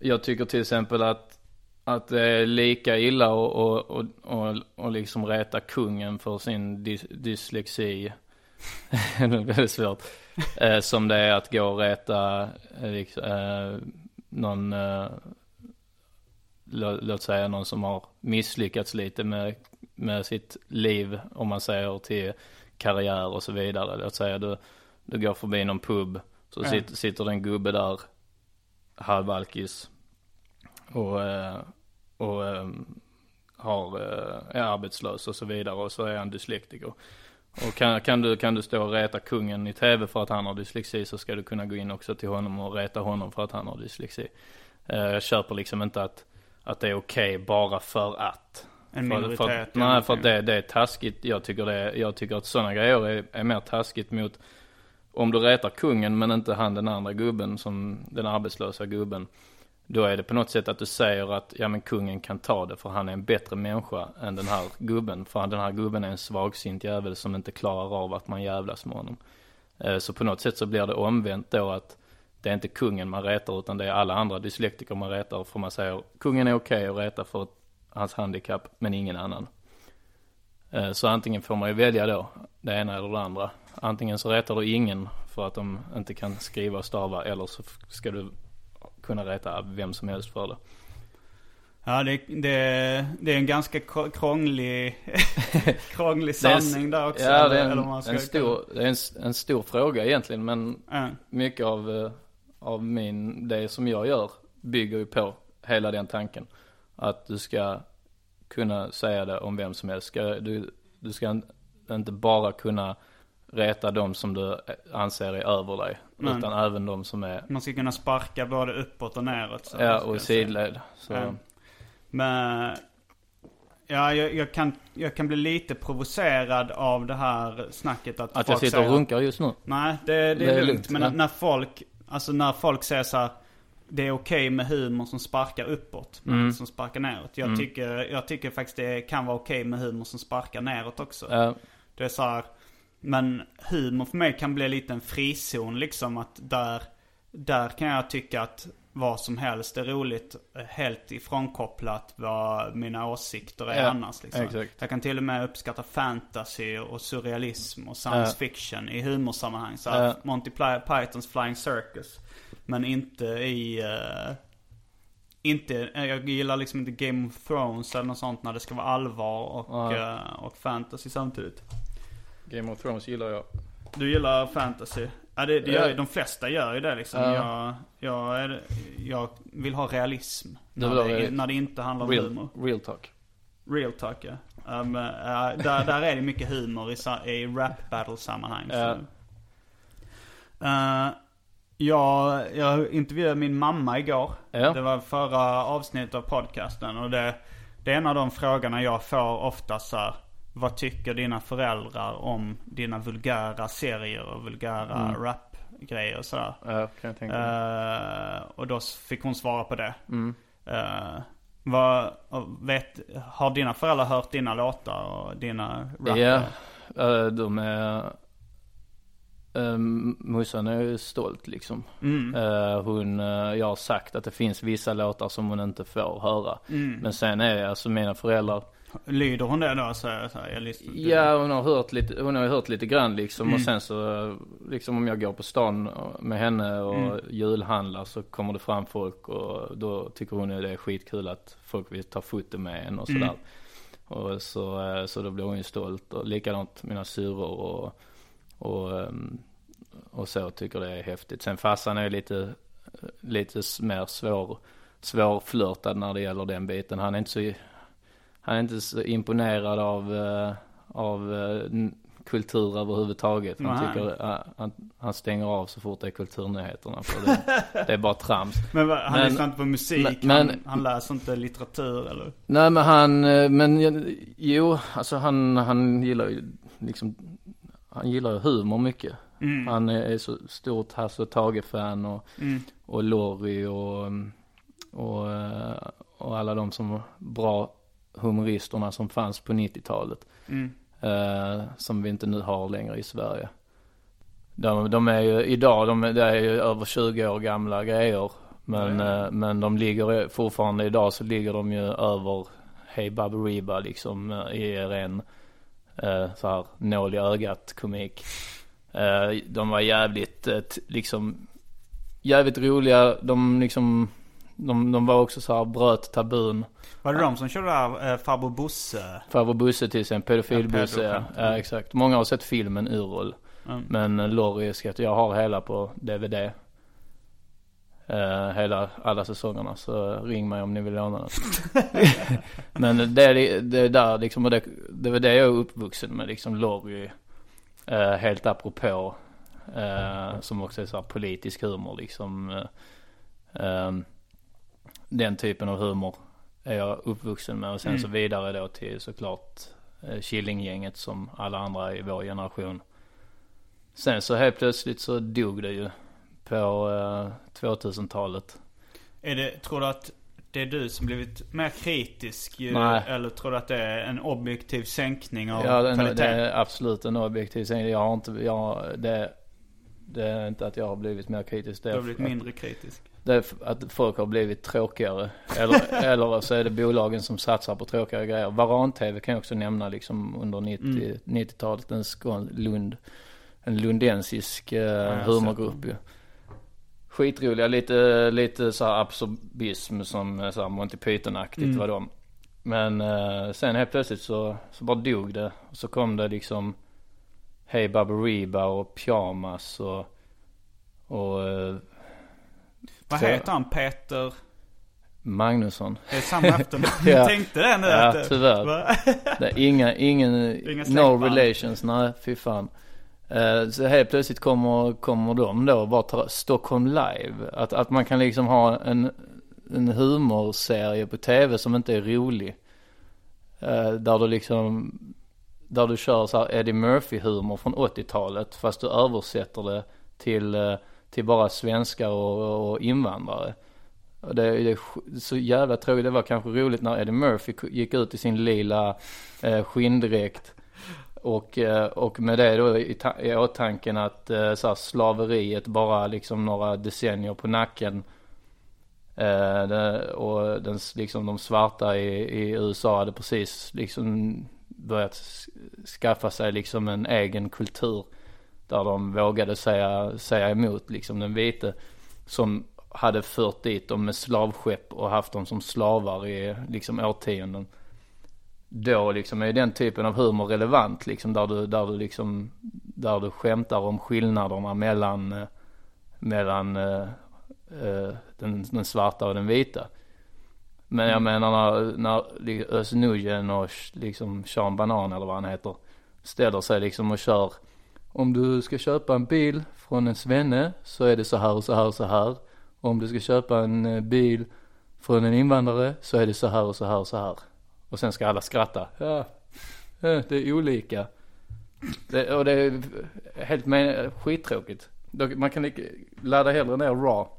jag tycker till exempel att, att det är lika illa och, och, och, och, och liksom reta kungen för sin dys, dyslexi. det är väldigt svårt. Eh, som det är att gå och reta eh, liksom, eh, någon, eh, lå, låt säga någon som har misslyckats lite med, med sitt liv, om man säger till karriär och så vidare. Låt säga du, du går förbi någon pub, så Ja. sitter, sitter det en gubbe där, halvalkis, och, eh, och eh, har, är arbetslös och så vidare och så är han dyslektiker. Och kan, kan, du, kan du stå och reta kungen i tv för att han har dyslexi så ska du kunna gå in också till honom och reta honom för att han har dyslexi. Eh, Jag köper liksom inte att, att det är okej bara för att. En För- minoritet. För, att- nej, för att det, det är taskigt. Jag tycker, det, jag tycker att sådana grejer är, är mer taskigt mot om du retar kungen men inte han den andra gubben som den arbetslösa gubben. Då är det på något sätt att du säger att ja men kungen kan ta det för han är en bättre människa än den här gubben. För den här gubben är en svagsint jävel som inte klarar av att man jävlas med honom. Eh, så på något sätt så blir det omvänt då att det är inte kungen man retar utan det är alla andra dyslektiker man retar för man säger kungen är okej att reta för hans handikapp men ingen annan. Eh, så antingen får man ju välja då, det ena eller det andra. Antingen så retar du ingen för att de inte kan skriva och stava eller så ska du kunna reta vem som helst för det. Ja, det, det, det är en ganska kr- krånglig, krånglig en- sanning där också. Ja, det är en, vad man ska en, stor, det är en, en stor fråga egentligen men Ja. mycket av, eh, av min, det som jag gör bygger ju på hela den tanken. Att du ska kunna säga det om vem som helst. Ska, du, du ska in- inte bara kunna reta de som du anser är över dig. Nej. Utan även de som är, Man ska kunna sparka både uppåt och neråt. så ja och i sidled. Så, Ja. Men ja, jag, jag, kan, jag kan bli lite provocerad av det här snacket att Att jag sitter och runkar just nu. Nej, det, det är, Det är lugnt. lugnt, Men ja. när, folk, alltså när folk säger så här, det är okej med humor som sparkar uppåt, men Mm. som sparkar neråt. Jag, tycker, jag tycker faktiskt det kan vara okej med humor som sparkar neråt också. Ja, Det är så här, men humor för mig kan bli lite en frizon liksom. Att där, där kan jag tycka att vad som helst är roligt. eh, Helt ifrånkopplat vad mina åsikter är Ja, annars. Liksom. exakt. Jag kan till och med uppskatta fantasy och surrealism och science Ja. fiction i humorsammanhang. Så Ja. Monty Pythons Flying Circus. Men inte i... eh, inte, eh, jag gillar liksom inte Game of Thrones eller något sånt när det ska vara allvar och, eh, och fantasy samtidigt. Game of Thrones gillar jag. Du gillar fantasy? Ja det, det gör ju, de flesta gör ju det liksom. Ja. Jag, jag, är, jag vill ha realism. När det, realism. när det inte handlar om Real, humor. real talk. Real talk ja. Um, ja, där, där är det mycket humor i, i rap battle sammanhang. Ja. Uh, jag, jag intervjuade min mamma igår. Ja. Det var förra avsnittet av podcasten. Och det, det är en av de frågorna jag får ofta så här, Vad tycker dina föräldrar om dina vulgära serier och vulgära Mm. rapgrejer och sådär? Ja, kan jag tänka mig. Eh, och då fick hon svara på det. Mm. Eh, vad, vet, har dina föräldrar hört dina låtar och dina rap? Ja, eh, de är... Uh, Mussan är ju stolt liksom. Mm. Eh, hon, eh, jag har sagt att det finns vissa låtar som hon inte får höra. Mm. Men sen är det alltså mina föräldrar, Lyder hon det då? Så, här, så här, jag lyssnar Ja, hon har hört lite, hon har hört lite grann liksom. Och sen så, liksom om jag går på stan med henne och julhandlar så kommer det fram folk och då tycker hon ju det är skitkul att folk vill ta foto med en och sådär. Och så, eh, så då blir hon ju stolt och likadant mina syrror och, och, ehm, och så tycker det är häftigt. Sen farsan är lite, lite mer svår, svårflörtad när det gäller den biten. Han är inte så, han är inte så imponerad av, eh, av eh, kultur överhuvudtaget. Han Nej. tycker, eh, han, han stänger av så fort det är kulturnyheterna. För det, det är bara trams. Men han Men- lyssnar inte på musik, men- han, han läser inte litteratur eller? Nej men han, men jo, alltså han, han gillar ju liksom, han gillar ju humor mycket. Han är så stort Hasse och Tage-fan och, och Lorry och, och, och alla de som var bra humoristerna som fanns på 90-talet. Eh, som vi inte nu har längre i Sverige. De, de är ju idag, de, är- det är ju över 20 år gamla grejer. Men, eh, men de ligger fortfarande idag så ligger de ju över Hey Baberiba liksom eh, i ren eh, så här nål i ögat komik. De var jävligt liksom jävligt roliga. De liksom de, de var också så här bröt tabun. Var det de som körde där eh, Farbror Bosse? Farbror Bosse till exempel, pedofil-Bosse. Ja, Ja, ja, exakt. Många har sett filmen Urroll. Men eh, Lorry ska jag har hela på DVD. Eh, hela, alla säsongerna. Så ring mig om ni vill låna den. Men det, är- det är där liksom, och det, det var det jag är uppvuxen med liksom Lorry. Eh, helt apropå. Eh, som också är så här politisk humor liksom. Ehm, den typen av humor är jag uppvuxen med. Och sen så vidare då till såklart eh, Killinggänget som alla andra i vår generation. Sen så helt plötsligt så dog det ju på eh, 2000-talet. Är det, tror du att det är du som blivit mer kritisk ju, Nej. eller tror du att det är en objektiv sänkning av Ja, det, det kvaliteten? är absolut en objektiv sägning. Jag har inte, jag, det, det är inte att jag har blivit mer kritisk. Det Du är har blivit mindre kritisk? Det att folk har blivit tråkigare. Eller, eller så är det bolagen som satsar på tråkigare grejer. Varan-TV kan jag också nämna liksom under 90, 90-talet. En skån, Lund, en lundensisk eh, har humorgrupp ju. Skitroliga, lite, lite så här absurdism som eh, så här Monty Python-aktigt var de. Men eh, sen helt plötsligt så, så bara dog det. Och så kom det liksom Hey Baberiba och Pyjamas och, och eh, Vad Så- heter han? Peter? Magnusson. Det är samma efternamn. Ja. Jag tänkte det nu. Ja, att det- tyvär. Va? Det är inga, ingen, Inga no relations, nej fy fan. Eh, Så helt plötsligt kommer, kommer de då och bara tar Stockholm live. Att, att man kan liksom ha en, en humorserie på tv som inte är rolig. Eh, Där du liksom, där du kör så här Eddie Murphy humor från 80-talet fast du översätter det till, eh, till bara svenskar och, och invandrare. Och det, det är så jävla tråkigt. Det var kanske roligt när Eddie Murphy gick ut i sin lila eh, skinndräkt. Och, eh, och med det då i, ta- i åtanken att eh, så här, slaveriet bara liksom några decennier på nacken. Eh, det, och den, liksom de svarta i, i USA hade precis liksom börjat skaffa sig liksom en egen kultur. Där de vågade säga, säga emot liksom den vite. Som hade fört dit dem med slavskepp och haft dem som slavar i liksom årtionden. Då liksom är den typen av humor relevant liksom där du, där du liksom, där du skämtar om skillnaderna mellan, eh, mellan eh, den, den svarta och den vita. Men jag menar när, när Özz Nujen och liksom Sean Banan eller vad han heter ställer sig liksom och kör om du ska köpa en bil från en svenne så är det så här och så här och så här. Om du ska köpa en eh, bil från en invandrare så är det så här och så här och så här. Och sen ska alla skratta. Ja, det är olika. Det, och det är helt men, skittråkigt. Man kan ladda hellre ner Raw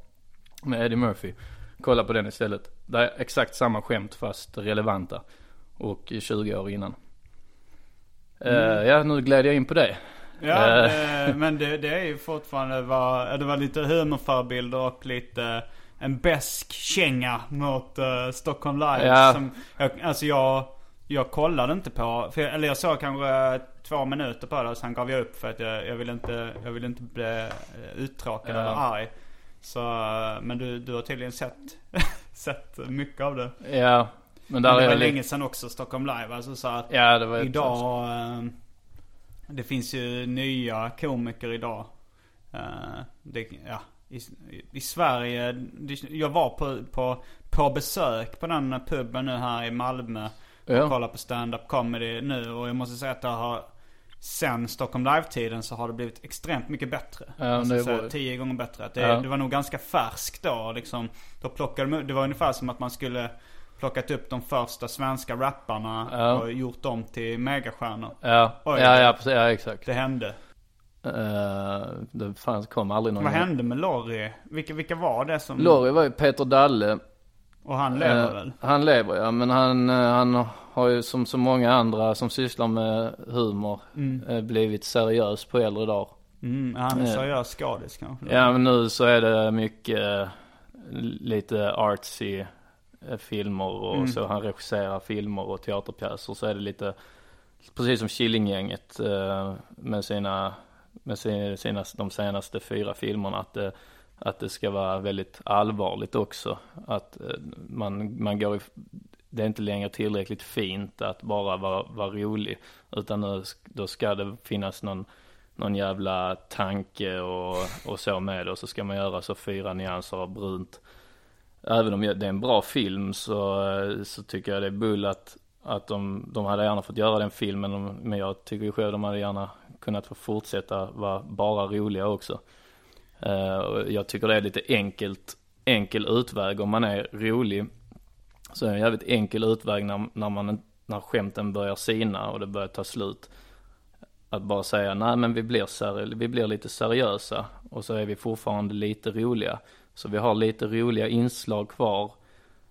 med Eddie Murphy. Kolla på den istället. Det är exakt samma skämt fast relevanta. Och 20 år innan. Eh, ja, nu gled jag in på det. Ja, Eh. eh, men det, det är ju fortfarande var, det var lite humorförebilder och lite en besk känga mot eh, Stockholm Live. Ja. Som, jag, alltså jag jag kollade inte på, för, eller jag såg kanske två minuter på det och sen gav jag upp för att jag, jag ville inte, jag ville inte bli eh, uttråkad Ja. eller arg. Så, eh, men du, du har tydligen sett, sett mycket av det. Ja, men där Men det är var jag länge sedan också, Stockholm Live. Alltså så att Ja, det var ett- idag, eh, det finns ju nya komiker idag. Eh, det, ja, i, I Sverige, jag var på, på, på besök på den puben nu här i Malmö. Och Ja. kollade på stand-up comedy nu och jag måste säga att det har Sen Stockholm Live-tiden så har det blivit extremt mycket bättre. Ja, säga, var- Tio gånger bättre. Det, Ja. det var nog ganska färskt då liksom. Då plockade de, det var ungefär som att man skulle plockat upp de första svenska rapparna Ja. och gjort dem till megastjärnor. Ja, Oj. ja, ja, precis, ja exakt. Det hände. Uh, det fanns, kom aldrig någon. Vad hände med Lorry? Vilka, vilka var det som... Lorry var ju Peter Dalle. Och han lever Eh, väl? Han lever ja, men han, eh, han har ju som så många andra som sysslar med humor eh, blivit seriös på äldre dagar. Mm, han är seriös skådis kanske. Ja men nu så är det mycket lite artsy filmer och så. Han regisserar filmer och teaterpjäser. Så är det lite, precis som Killinggänget eh, med sina, med sina, sina, de senaste fyra filmerna. Att det, att det ska vara väldigt allvarligt också. Att eh, man, man går i, det är inte längre tillräckligt fint att bara vara, vara rolig. Utan nu, då ska det finnas någon, någon jävla tanke och, och så med det. Och så ska man göra så fyra nyanser av brunt. Även om det är en bra film så, eh, så tycker jag det är bull att, att de, de hade gärna fått göra den filmen. Men jag tycker ju själv de hade gärna kunnat få fortsätta vara bara roliga också. Eh, jag tycker det är lite enkelt, enkel utväg om man är rolig. Så är det en jävligt enkel utväg när, när man, när skämten börjar sina och det börjar ta slut. Att bara säga, nej men vi blir, seri- vi blir lite seriösa och så är vi fortfarande lite roliga. Så vi har lite roliga inslag kvar.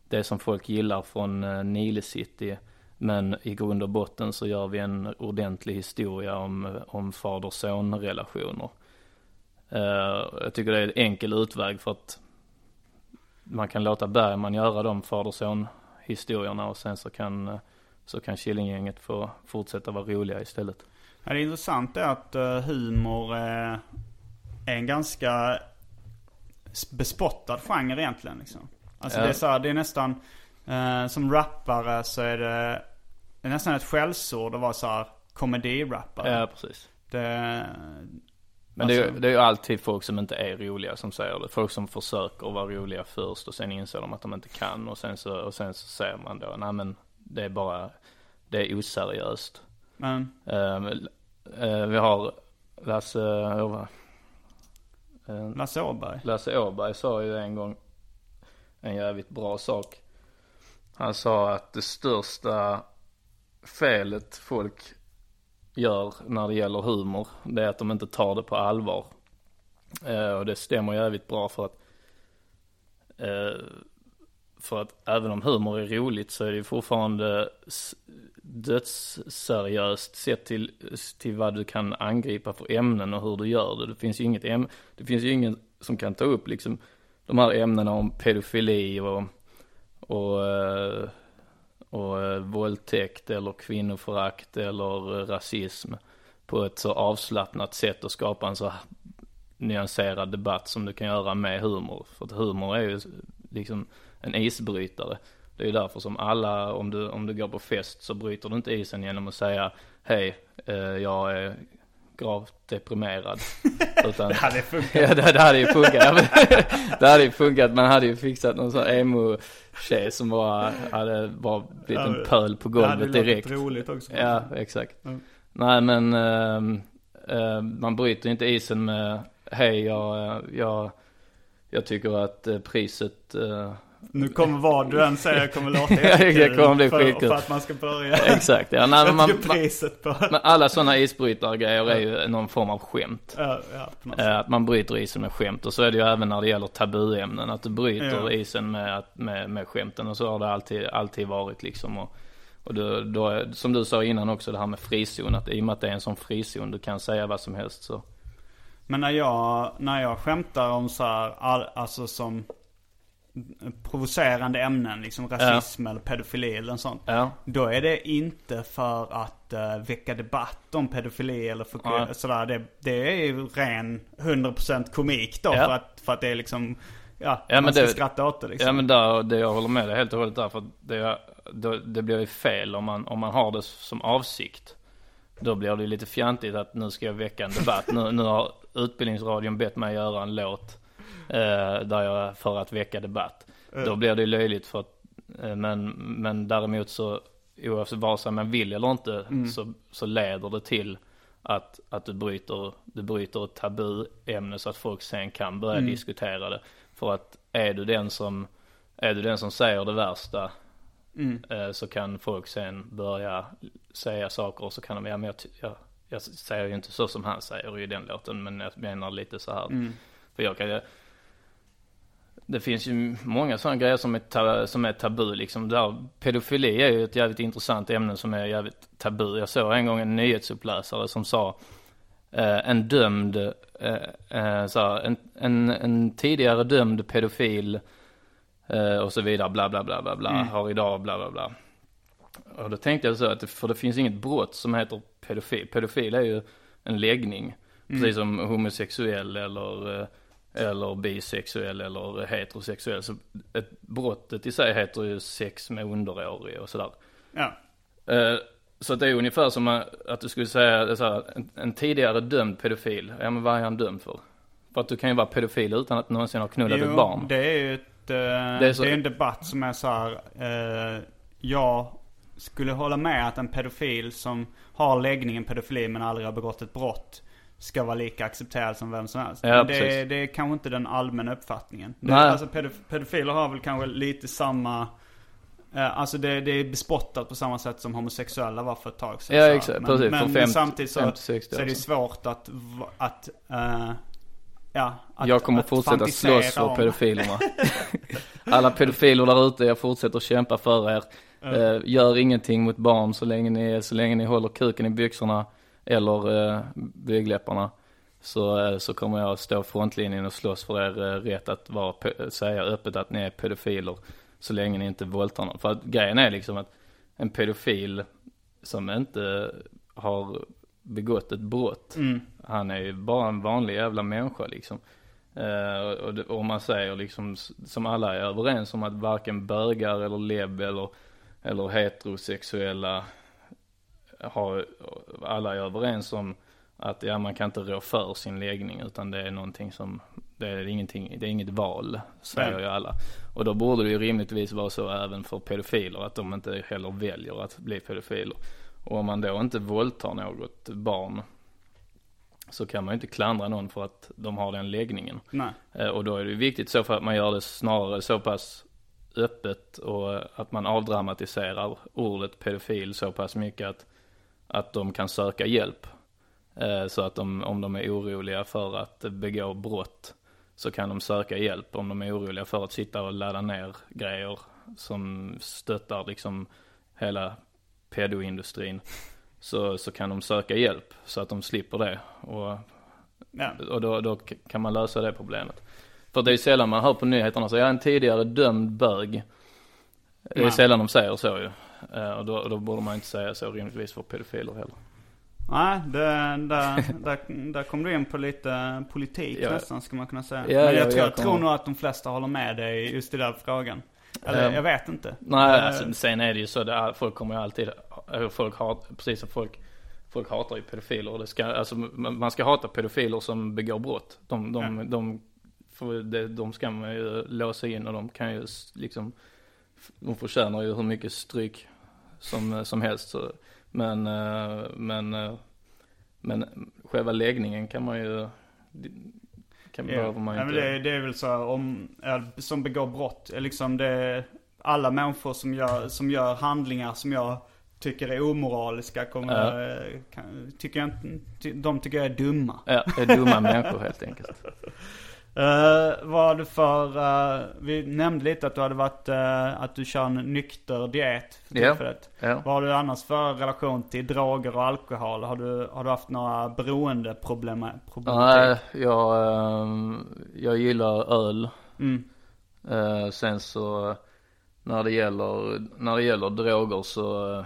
Det som folk gillar från eh, Nile City. Men i grund och botten så gör vi en ordentlig historia om, om fader-son relationer. Eh, jag tycker det är en enkel utväg för att man kan låta Bergman göra de fader-son historierna och sen så kan, eh, så kan Killinggänget få fortsätta vara roliga istället. Ja, det intressanta är att humor är, en ganska bespottad genre egentligen. Liksom. Alltså Ja. det är så här, det är nästan, eh, som rappare så är det, det är nästan ett skällsord att vara så här komedirappare. Ja, precis. Det, Men det, är, Alltså- det är ju alltid folk som inte är roliga som säger det. Folk som försöker vara roliga först och sen inser de att de inte kan och sen så, och sen så säger man då, nej men det är bara, det är oseriöst. men, Eh, eh, vi har Lasse, uh, Lasse Åberg. Lasse Åberg sa ju en gång en jävligt bra sak. Han sa att det största felet folk gör när det gäller humor, det är att de inte tar det på allvar. Eh, och det stämmer jävligt bra för att eh, för att även om humor är roligt så är det ju fortfarande dödsseriöst sett till, till vad du kan angripa för ämnen och hur du gör det. Det finns ju inget äm, det finns ju ingen som kan ta upp liksom de här ämnena om pedofili och, och, eh, och, och våldtäkt eller kvinnoförakt eller rasism på ett så avslappnat sätt och skapa en så nyanserad debatt som du kan göra med humor. För att humor är ju liksom en isbrytare. Det är ju därför som alla, om du, om du går på fest så bryter du inte isen genom att säga hej, eh, jag är gravt deprimerad. Utan, Det hade funkat. ja, det, det hade ju funkat. Ja, det hade ju funkat. Man hade ju fixat någon sån emo-tjej som bara hade bara blivit en pöl på Det hade golvet ju direkt. låtit roligt också. Ja, exakt. Mm. Nej men ehm, ehm, man bryter inte isen med hej jag, jag, jag tycker att eh, priset eh, Nu kommer vad du än säger kommer låta jättekul kommer bli för, för att man ska börja. Exakt, ja, nej, man, priset på... men alla sådana isbrytargrejer är ju någon form av skämt. Ja, ja, Eh. Att man bryter isen med skämt och så är det ju även när det gäller tabuämnen. Att du bryter Ja. isen med, med, med skämten och så har det alltid, alltid varit liksom. Och, och då, då, som du sa innan också det här med frizon. Att i och med att det är en sån frizon, du kan säga vad som helst så. Men när jag, när jag skämtar om så här, all, alltså som provocerande ämnen, liksom rasism eller pedofili eller sånt. Ja. Då är det inte för att uh, väcka debatt om pedofili eller för, Ja. sådär. Det, det är ju ren 100% komik då Ja. för, att, för att det är liksom, ja, Ja, men man ska det- skratta åt det liksom. Ja men där, det jag håller med dig helt och hållet där. För det, det, det blir ju fel om man, om man har det som avsikt. Då blir det lite fjantigt att nu ska jag väcka en debatt. Nu, nu har Utbildningsradion bett mig göra en låt. Eh, där jag, för att väcka debatt. Då blir det ju löjligt för att, eh, men, men däremot så oavsett vare sig man vill eller inte så, så leder det till att, att du bryter, du bryter ett tabuämne så att folk sen kan börja diskutera det. För att är du den som, är du den som säger det värsta eh, så kan folk sen börja säga saker och så kan de, ja men jag, jag, jag säger ju inte så som han säger i den låten men jag menar lite så här. För jag kan ju, det finns ju många sådana grejer som är, ta, som är tabu liksom. Där, pedofili är ju ett jävligt intressant ämne som är jävligt tabu. Jag såg en gång en nyhetsuppläsare som sa eh, en dömd, eh, eh, här, en, en, en tidigare dömd pedofil eh, och så vidare, bla bla bla bla bla, har idag bla bla bla. Och då tänkte jag så att, det- för det finns inget brott som heter pedofil. Pedofil är ju en läggning. Precis som homosexuell eller, eh, eller bisexuell eller heterosexuell. Så ett, brottet i sig heter ju sex med underårig och sådär. Ja. Eh, Så det är ungefär som att du skulle säga så här, en, en tidigare dömd pedofil. Ja men vad är han dömd för? För att du kan ju vara pedofil utan att någonsin ha knullat ett barn. det är ju ett, eh, är det så- är en debatt som är så här. Eh, jag skulle hålla med att en pedofil som har läggningen pedofili men aldrig har begått ett brott ska vara lika accepterad som vem som helst. Ja, men det, är, det är kanske inte den allmänna uppfattningen. Det, Nej. alltså pedof- pedofiler har väl kanske lite samma eh, Alltså det, det är bespottat på samma sätt som homosexuella var för ett tag sedan. Ja, exakt. Men, Precis. men, men 50 samtidigt så, 50, 60 så är det år svårt att, att eh, Ja, att, jag kommer att fortsätta slåss för om- pedofilerna. Alla pedofiler där ute, jag fortsätter kämpa för er. Eh, gör ingenting mot barn så länge ni, så länge ni håller kuken i byxorna eller eh, blygdläpparna. Så, eh, så kommer jag stå frontlinjen och slåss för er eh, rätt att vara, säga öppet att ni är pedofiler. Så länge ni inte våldtar någon. För att grejen är liksom att en pedofil som inte har begått ett brott. Han är ju bara en vanlig jävla människa liksom. Eh, och, och man säger liksom, som alla är överens om att varken bögar eller lebb eller, eller heterosexuella har, alla är överens om att ja, man kan inte rå för sin läggning utan det är någonting som, det är ingenting, det är inget val, säger Nej. ju alla. Och då borde det ju rimligtvis vara så även för pedofiler, att de inte heller väljer att bli pedofiler. Och om man då inte våldtar något barn så kan man ju inte klandra någon för att de har den läggningen. Nej. Eh, Och då är det ju viktigt så för att man gör det snarare så pass öppet och att man avdramatiserar ordet pedofil så pass mycket att, att de kan söka hjälp. Eh, Så att de, om de är oroliga för att begå brott så kan de söka hjälp. Om de är oroliga för att sitta och ladda ner grejer som stöttar liksom hela pedoindustrin så, så kan de söka hjälp så att de slipper det. Och Ja. och då, då kan man lösa det problemet. För det är ju sällan man hör på nyheterna så jag är en tidigare dömd bög. Det är Nej. sällan de säger så ju. Eh, Och då, och då borde man inte säga så rimligtvis för pedofiler heller. Nej, det, där, där, där kom du in på lite politik Ja. nästan ska man kunna säga. Ja, Men jag, ja, tror, jag jag tror nog att de flesta håller med dig just i den frågan. Eller Ehm, jag vet inte. Nej, Eh, alltså, sen är det ju så, det är, folk kommer ju alltid, eller folk hat, precis som folk, folk hatar ju pedofiler. Det ska, alltså, man ska hata pedofiler som begår brott. De, de, Ja. de, det, de ska man ju låsa in och de kan ju liksom, de förtjänar ju hur mycket stryk som, som helst. Så, men, eh, men, eh, men själva läggningen kan man ju, kan, Ja. behöver man ju Nej, men inte. det, det är väl så här, om, ja, som begår brott. Liksom det, alla människor som gör, som gör handlingar som jag tycker är omoraliska kommer, eh, kan, tycker jag de tycker jag är dumma. Ja, det är dumma människor helt enkelt. Uh, vad för, eh, vi nämnde lite att du hade varit, eh, att du kör en nykter diet för tillfället. Ja. Vad har du annars för relation till droger och alkohol? Har du, har du haft några beroendeproblem? Nej, jag, ehm, jag gillar öl. Mm. Sen så när det gäller, när det gäller droger så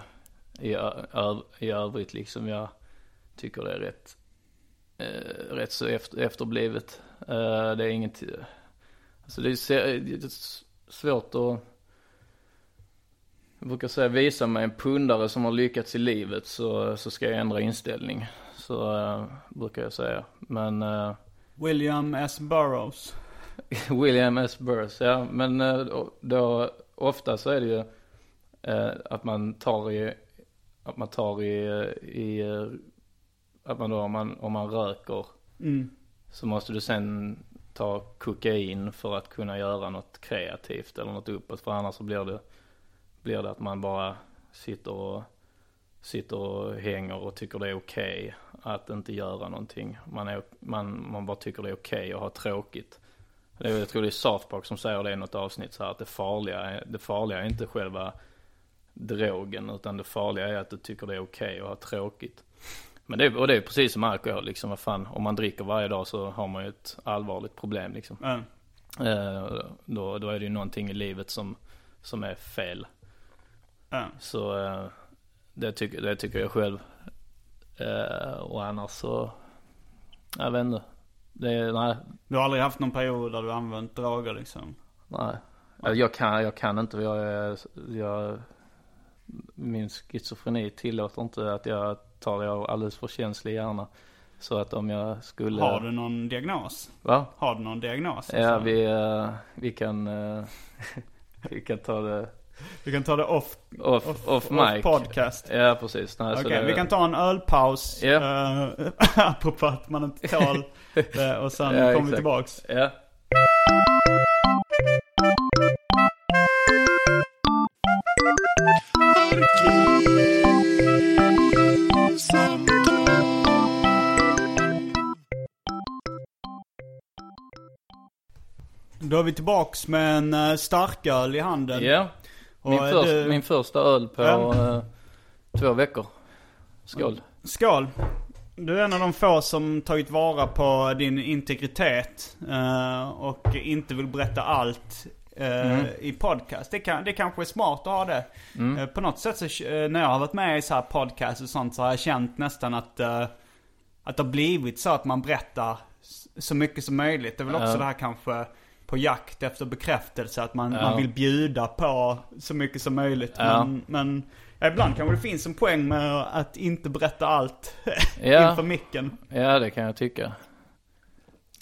i, ö, i övrigt liksom jag tycker det är rätt, rätt så efter, efterblivet. Eh, det är inget, alltså det är, det är svårt att jag brukar säga visa mig en pundare som har lyckats i livet så, så ska jag ändra inställning. Så uh, brukar jag säga. Men... Uh, William S. Burroughs. William S. Burroughs, ja. Men uh, då ofta så är det ju att man tar i, att man tar i, i att man då om man, om man röker. Mm. Så måste du sen ta kokain för att kunna göra något kreativt eller något uppåt. För annars så blir det blir det att man bara sitter och, sitter och hänger och tycker det är okej okay att inte göra någonting. Man, är, man, man bara tycker det är okej okay att ha tråkigt. Det jag tror det är South Park som säger det i något avsnitt så här att det farliga, det farliga är inte själva drogen utan det farliga är att du tycker det är okej okay att ha tråkigt. Men det, och det är precis som alkohol liksom, vad fan, om man dricker varje dag så har man ju ett allvarligt problem liksom. Mm. Eh, då, då är det ju någonting i livet som, som är fel. Ja. Så eh, det, tycker, det tycker jag själv. Eh, och annars så, jag vet inte. Det, nej. Du har aldrig haft någon period där du använt droger liksom? Nej. Jag kan, jag kan inte, jag jag, min schizofreni tillåter inte att jag tar det av alldeles för känslig hjärna. Så att om jag skulle... Har du någon diagnos? Va? Har du någon diagnos? Ja, vi, uh, vi kan, uh, vi kan ta det vi kan ta det off, off, off, off mic. podcast. Ja precis. Okej, okay, det... vi kan ta en ölpaus. Yeah. Uh, apropå att man inte tål det. Och sen ja, kommer vi tillbaks. Ja. Då är vi tillbaks med en uh, starköl i handen. Ja. Yeah. Min, först, du... min första öl på ja. uh, två veckor. Skål. Skål. Du är en av de få som tagit vara på din integritet uh, och inte vill berätta allt mm. i podcast. Det, kan, det kanske är smart att ha det. Mm. På något sätt så när jag har varit med i så här podcast och sånt så har jag känt nästan att, att det har blivit så att man berättar så mycket som möjligt. Det är väl också det här kanske på jakt efter bekräftelse. Att man, ja. man vill bjuda på så mycket som möjligt. Ja. Men, men ibland kanske det finns en poäng med att inte berätta allt ja. inför micken. Ja, det kan jag tycka.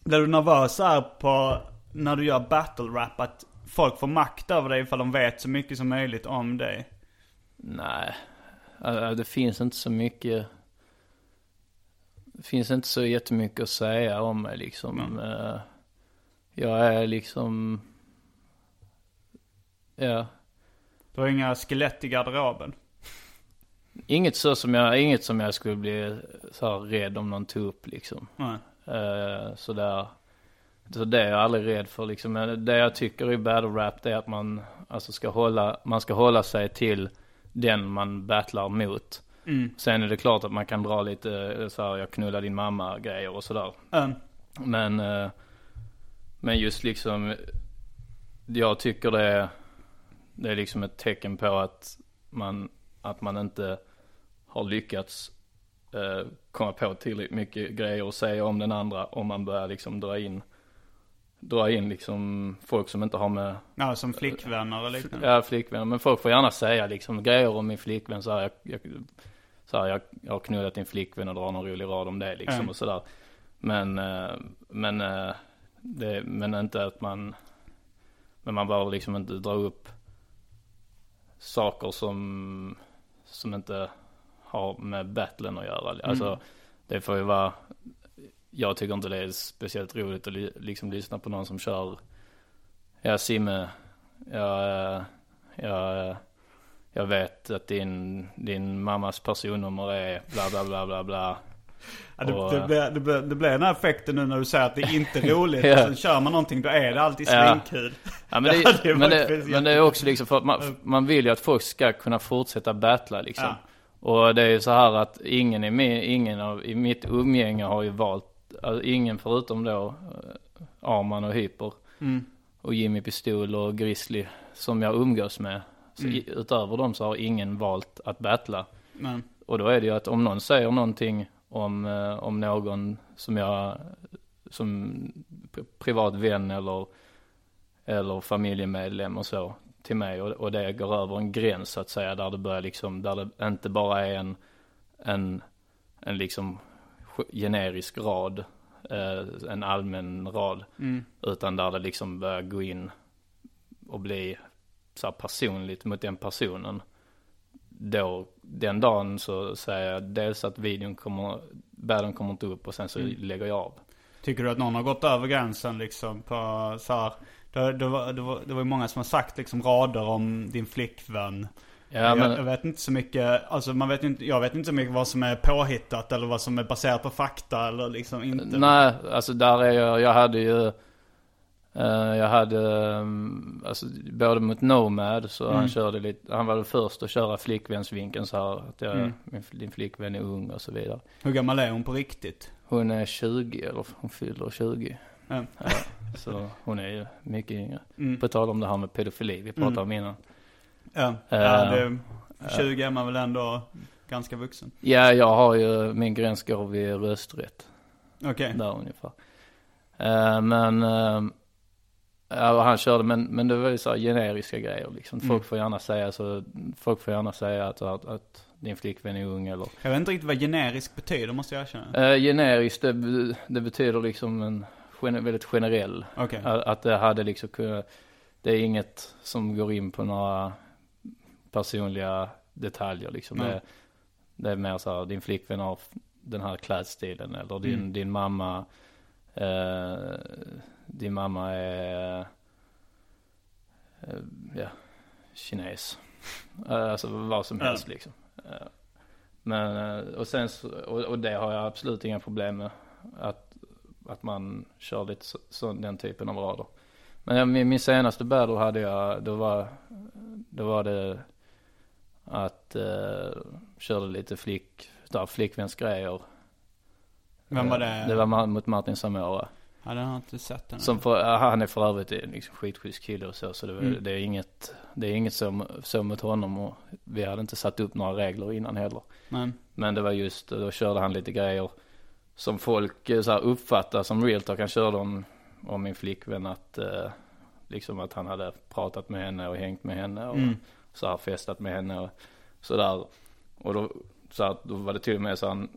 Blir du nervös här på när du gör battle rap att folk får makt över dig ifall de vet så mycket som möjligt om dig? Nej, alltså, det finns inte så mycket. Det finns inte så jättemycket att säga om mig liksom. Mm. Jag är liksom, ja. Du har inga skelett i garderoben? Inget så som jag, inget som jag skulle bli så här rädd om någon tog upp liksom. Nej. Uh, sådär. Så det är jag aldrig rädd för liksom. Men det jag tycker i battle rap det är att man alltså ska hålla, man ska hålla sig till den man battlar mot. Mm. Sen är det klart att man kan dra lite så här, jag knullar din mamma grejer och sådär. Mm. Men uh, men just liksom, jag tycker det är, det är liksom ett tecken på att man, att man inte har lyckats eh, komma på tillräckligt mycket grejer att säga om den andra om man börjar liksom dra in dra in liksom folk som inte har med Ja som flickvänner eller liknande. Ja flickvänner. Men folk får gärna säga liksom grejer om min flickvän. Så här, jag, jag, så här, jag, jag har knullat din flickvän och drar någon rolig rad om det liksom mm. och sådär. Men, eh, men eh, det, men inte att man, men man behöver liksom inte dra upp saker som, som inte har med battlen att göra. Mm. Alltså det får ju vara, jag tycker inte det är speciellt roligt att li, liksom lyssna på någon som kör, ja Simme, jag, jag, jag vet att din, din mammas personnummer är bla bla bla bla bla. Ja, det, och, det, blir, det, blir, det blir den här effekten nu när du säger att det inte är roligt. ja. Och sen kör man någonting, då är det alltid svinkul. Ja. ja. men, det, det men, det, men det är också liksom för man, man vill ju att folk ska kunna fortsätta battla liksom. Ja. Och det är ju så här att ingen i, min, ingen av, i mitt umgänge har ju valt, alltså ingen förutom då eh, Arman och Hyper. Mm. och Jimmy Pistol och Grizzly som jag umgås med. Så Mm. utöver dem så har ingen valt att battla. Men, Och då är det ju att om någon säger någonting om, eh, om någon som jag, som pri- privat vän eller, eller familjemedlem och så till mig och, och det går över en gräns så att säga där det börjar liksom, där det inte bara är en, en, en liksom ge- generisk rad, eh, en allmän rad, mm, utan där det liksom börjar gå in och bli så här personligt mot den personen. Då, den dagen så säger jag dels att videon kommer, battlen kommer inte upp och sen så Mm. lägger jag av. tycker du att någon har gått över gränsen liksom på så här, det, det, var, det, var, det var många som har sagt liksom rader om din flickvän. Ja, jag, men, jag vet inte så mycket, alltså man vet inte, jag vet inte så mycket vad som är påhittat eller vad som är baserat på fakta eller liksom inte. nej, alltså där är jag, jag hade ju, jag hade, um, alltså både mot Nomad så Mm. han körde lite, han var den först att köra flickvänsvinkeln så här, att jag, Mm. min, din flickvän är ung och så vidare. Hur gammal är hon på riktigt? Hon är 20 eller hon fyller 20. Ja. Ja, så hon är ju mycket yngre. Mm. På tal om det här med pedofili vi pratade Mm. om innan. Ja, Eh, ja det, 20 är man väl ändå ganska vuxen. Ja, jag har ju, min gräns går vid rösträtt. Okej. Där ungefär. Eh, men, uh, ja, han körde, men, men det var ju så generiska grejer liksom. Folk Mm. får gärna säga så, folk får gärna säga att, att, att din flickvän är ung eller. Jag vet inte riktigt vad generisk betyder måste jag erkänna. Uh, generiskt, det, det betyder liksom en gen, väldigt generell. Okej. Att, att det hade liksom kunnat, det är inget som går in på några personliga detaljer liksom. Nej. Det, det är mer så här, din flickvän har den här klädstilen eller din, Mm. din mamma, eh, din mamma är, eh, ja, kines. Eh, alltså vad som Ja. helst liksom. Eh, men, eh, och sen så, och, och det har jag absolut inga problem med. Att, att man kör lite så, så, den typen av rader. Men min, min senaste battle hade jag, då var, då var det att uh, körde lite flick, där flickvänsgrejer. Vem var det? Eh, Det var mot Martin Samora. Ja, den har inte sett än. Som för, han är för övrigt en liksom skitschysst kille och så, så det, Mm. det är inget, det är inget så, så mot honom och vi hade inte satt upp några regler innan heller. Men, Men det var just, då körde han lite grejer som folk eh, så här uppfattar som real talk. Han körde om, om min flickvän att, eh, liksom att han hade pratat med henne och hängt med henne och mm. så här festat med henne och sådär. Och då, så här, då var det till och med så en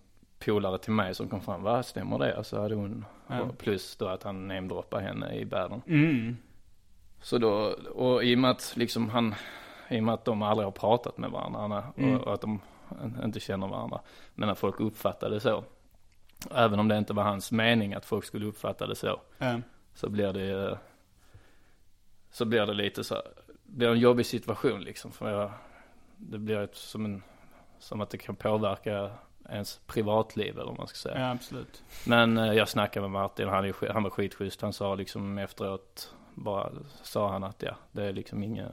polare till mig som kom fram, vad stämmer det? Och så hade hon, Ja. plus då att han namedroppade henne i battlen. Mm. Så då, och i och med att liksom han, i och med att de aldrig har pratat med varandra Mm. och, och att de inte känner varandra. Men att folk uppfattade det så. Även om det inte var hans mening att folk skulle uppfatta det så. Ja. Så blir det så blir det lite så, blir en jobbig situation liksom. För jag, det blir ett, som en, som att det kan påverka ens privatliv eller vad man ska säga. ja, absolut. Men eh, jag snackade med Martin, han, är, han var skitschysst. Han sa liksom efteråt, bara sa han att ja, det är liksom inget,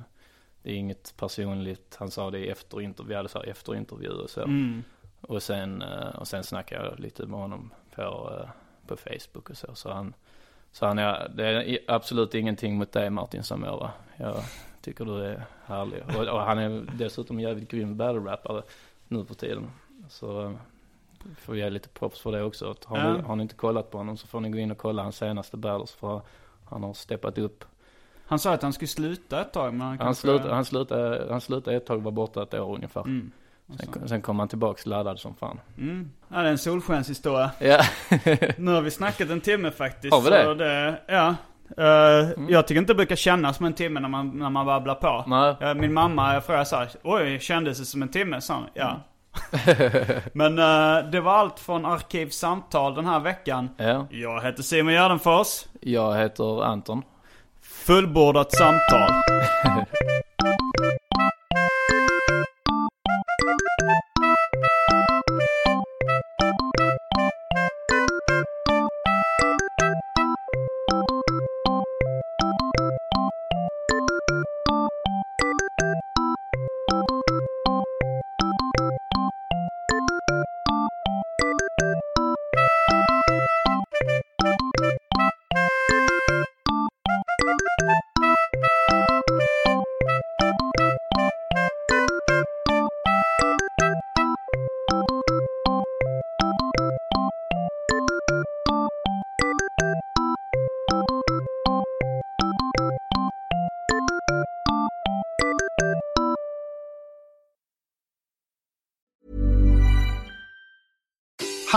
det är inget personligt. Han sa det efter intervju, vi hade så här efter intervju och så. Mm. Och sen, eh, och sen snackade jag lite med honom på, eh, på Facebook och så. Så han, så han är, det är absolut ingenting mot dig Martin Samora. Jag tycker du är härlig. Och, och han är dessutom jävligt grym battle-rappare nu på tiden. Så eh, får vi ge lite props för det också. Har, Ja. ni, har ni inte kollat på honom så får ni gå in och kolla hans senaste battles för han har steppat upp. Han sa att han skulle sluta ett tag men han Han kanske... slutade, han slutade, han slutade ett tag, var borta ett år ungefär. Mm. Sen, sen kom han tillbaks laddad som fan. Mm. Ja, det är en solskenshistoria. Ja. Nu har vi snackat en timme faktiskt. Har vi det? det ja. Eh, Jag tycker inte det brukar kännas som en timme när man, när man babblar på. Nej. Ja, min mamma frågade så här, oj, kändes det som en timme? Så, ja. Men eh, det var allt från Arkivsamtal den här veckan. Ja. Jag heter Simon Gärdenfors. Jag heter Anton. Fullbordat samtal.